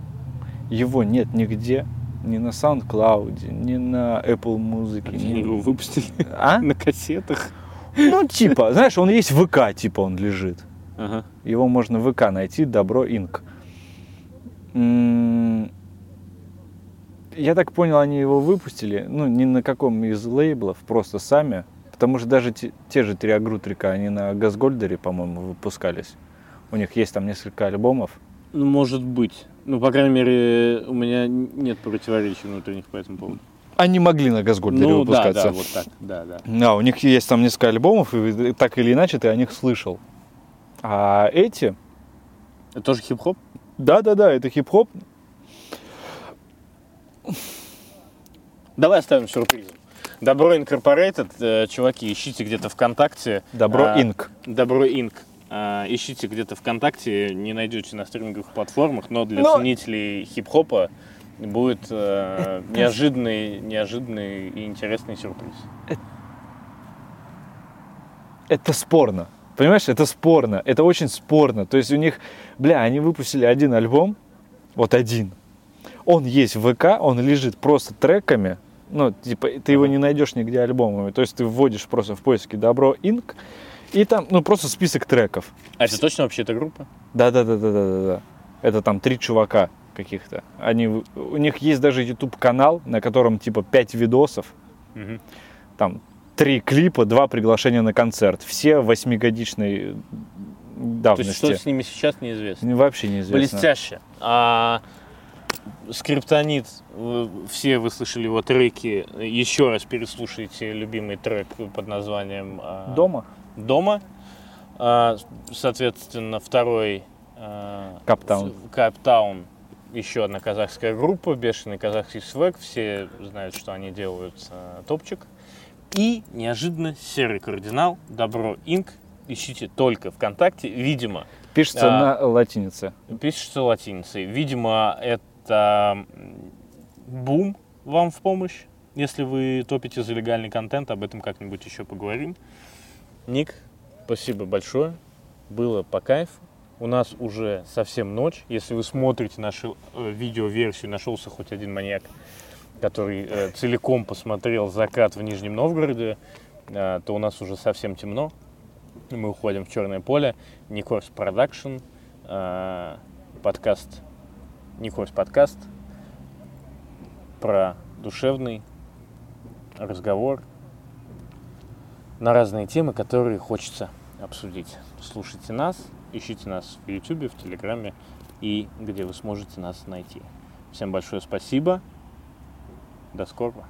S2: Его нет нигде. Ни на SoundCloud, ни на Apple Music.
S1: Они его выпустили
S2: А?
S1: на кассетах.
S2: Ну, типа, знаешь, он есть в ВК, типа он лежит.
S1: Ага.
S2: Его можно в ВК найти, Добро Инк. М, Я так понял, они его выпустили, ну, ни на каком из лейблов, просто сами. Потому что даже те, те же три Агрутрика, они на Газгольдере, по-моему, выпускались. У них есть там несколько альбомов.
S1: Ну, может быть. Ну, по крайней мере, у меня нет противоречий внутренних по этому поводу.
S2: Они могли на Газгольдере
S1: Ну, да,
S2: выпускаться.
S1: да, вот так, да, да.
S2: Да, у них есть там несколько альбомов, и так или иначе ты о них слышал. А эти,
S1: Это тоже хип-хоп?
S2: да-да-да, это хип-хоп,
S1: Давай оставим сюрпризом. Добро Incorporated, э, чуваки, ищите где-то ВКонтакте.
S2: Добро
S1: А,
S2: Инк.
S1: Добро Инк. А, ищите где-то ВКонтакте, не найдете на стриминговых платформах, но для
S2: Но-
S1: ценителей хип-хопа будет э, неожиданный, неожиданный и интересный сюрприз.
S2: это спорно. Понимаешь, это спорно. Это очень спорно. То есть у них, бля, они выпустили один альбом, вот один. Он есть в ВК, он лежит просто треками. Ну, типа, ты его не найдешь нигде альбомами. То есть ты вводишь просто в поиске Добро Инк, и там, ну, просто список треков.
S1: А это точно вообще эта группа?
S2: Да-да-да-да-да-да. Это там три чувака каких-то. Они, у них есть даже YouTube канал, на котором типа 5 видосов,
S1: Мгм.
S2: там три клипа, два приглашения на концерт. Все восьмигодичной
S1: То
S2: давности.
S1: есть что с ними сейчас неизвестно.
S2: Вообще неизвестно.
S1: Блестяще. А Скриптонит, все вы слышали его треки. Еще раз переслушайте любимый трек под названием а,
S2: Дома?
S1: Дома. А, соответственно, второй а,
S2: Каптаун.
S1: Каптаун. Еще одна казахская группа, бешеный казахский свек. Все знают, что они делают а, топчик. И неожиданно серый кардинал, Добро Инк. Ищите только ВКонтакте. Видимо,
S2: Пишется
S1: А.
S2: на латинице.
S1: Пишется латиницей. Видимо, это бум вам в помощь. Если вы топите за легальный контент, об этом как-нибудь еще поговорим. Ник, спасибо большое. Было по кайфу. У нас уже совсем ночь. Если вы смотрите нашу э, видеоверсию, нашелся хоть один маньяк, который э, целиком посмотрел закат в Нижнем Новгороде, э, то у нас уже совсем темно. Мы уходим в черное поле. Никорс Продакшн, э, подкаст, Никорс подкаст про душевный разговор на разные темы, которые хочется обсудить. Слушайте нас, ищите нас в YouTube, в Телеграме и где вы сможете нас найти. Всем большое спасибо. До скорого.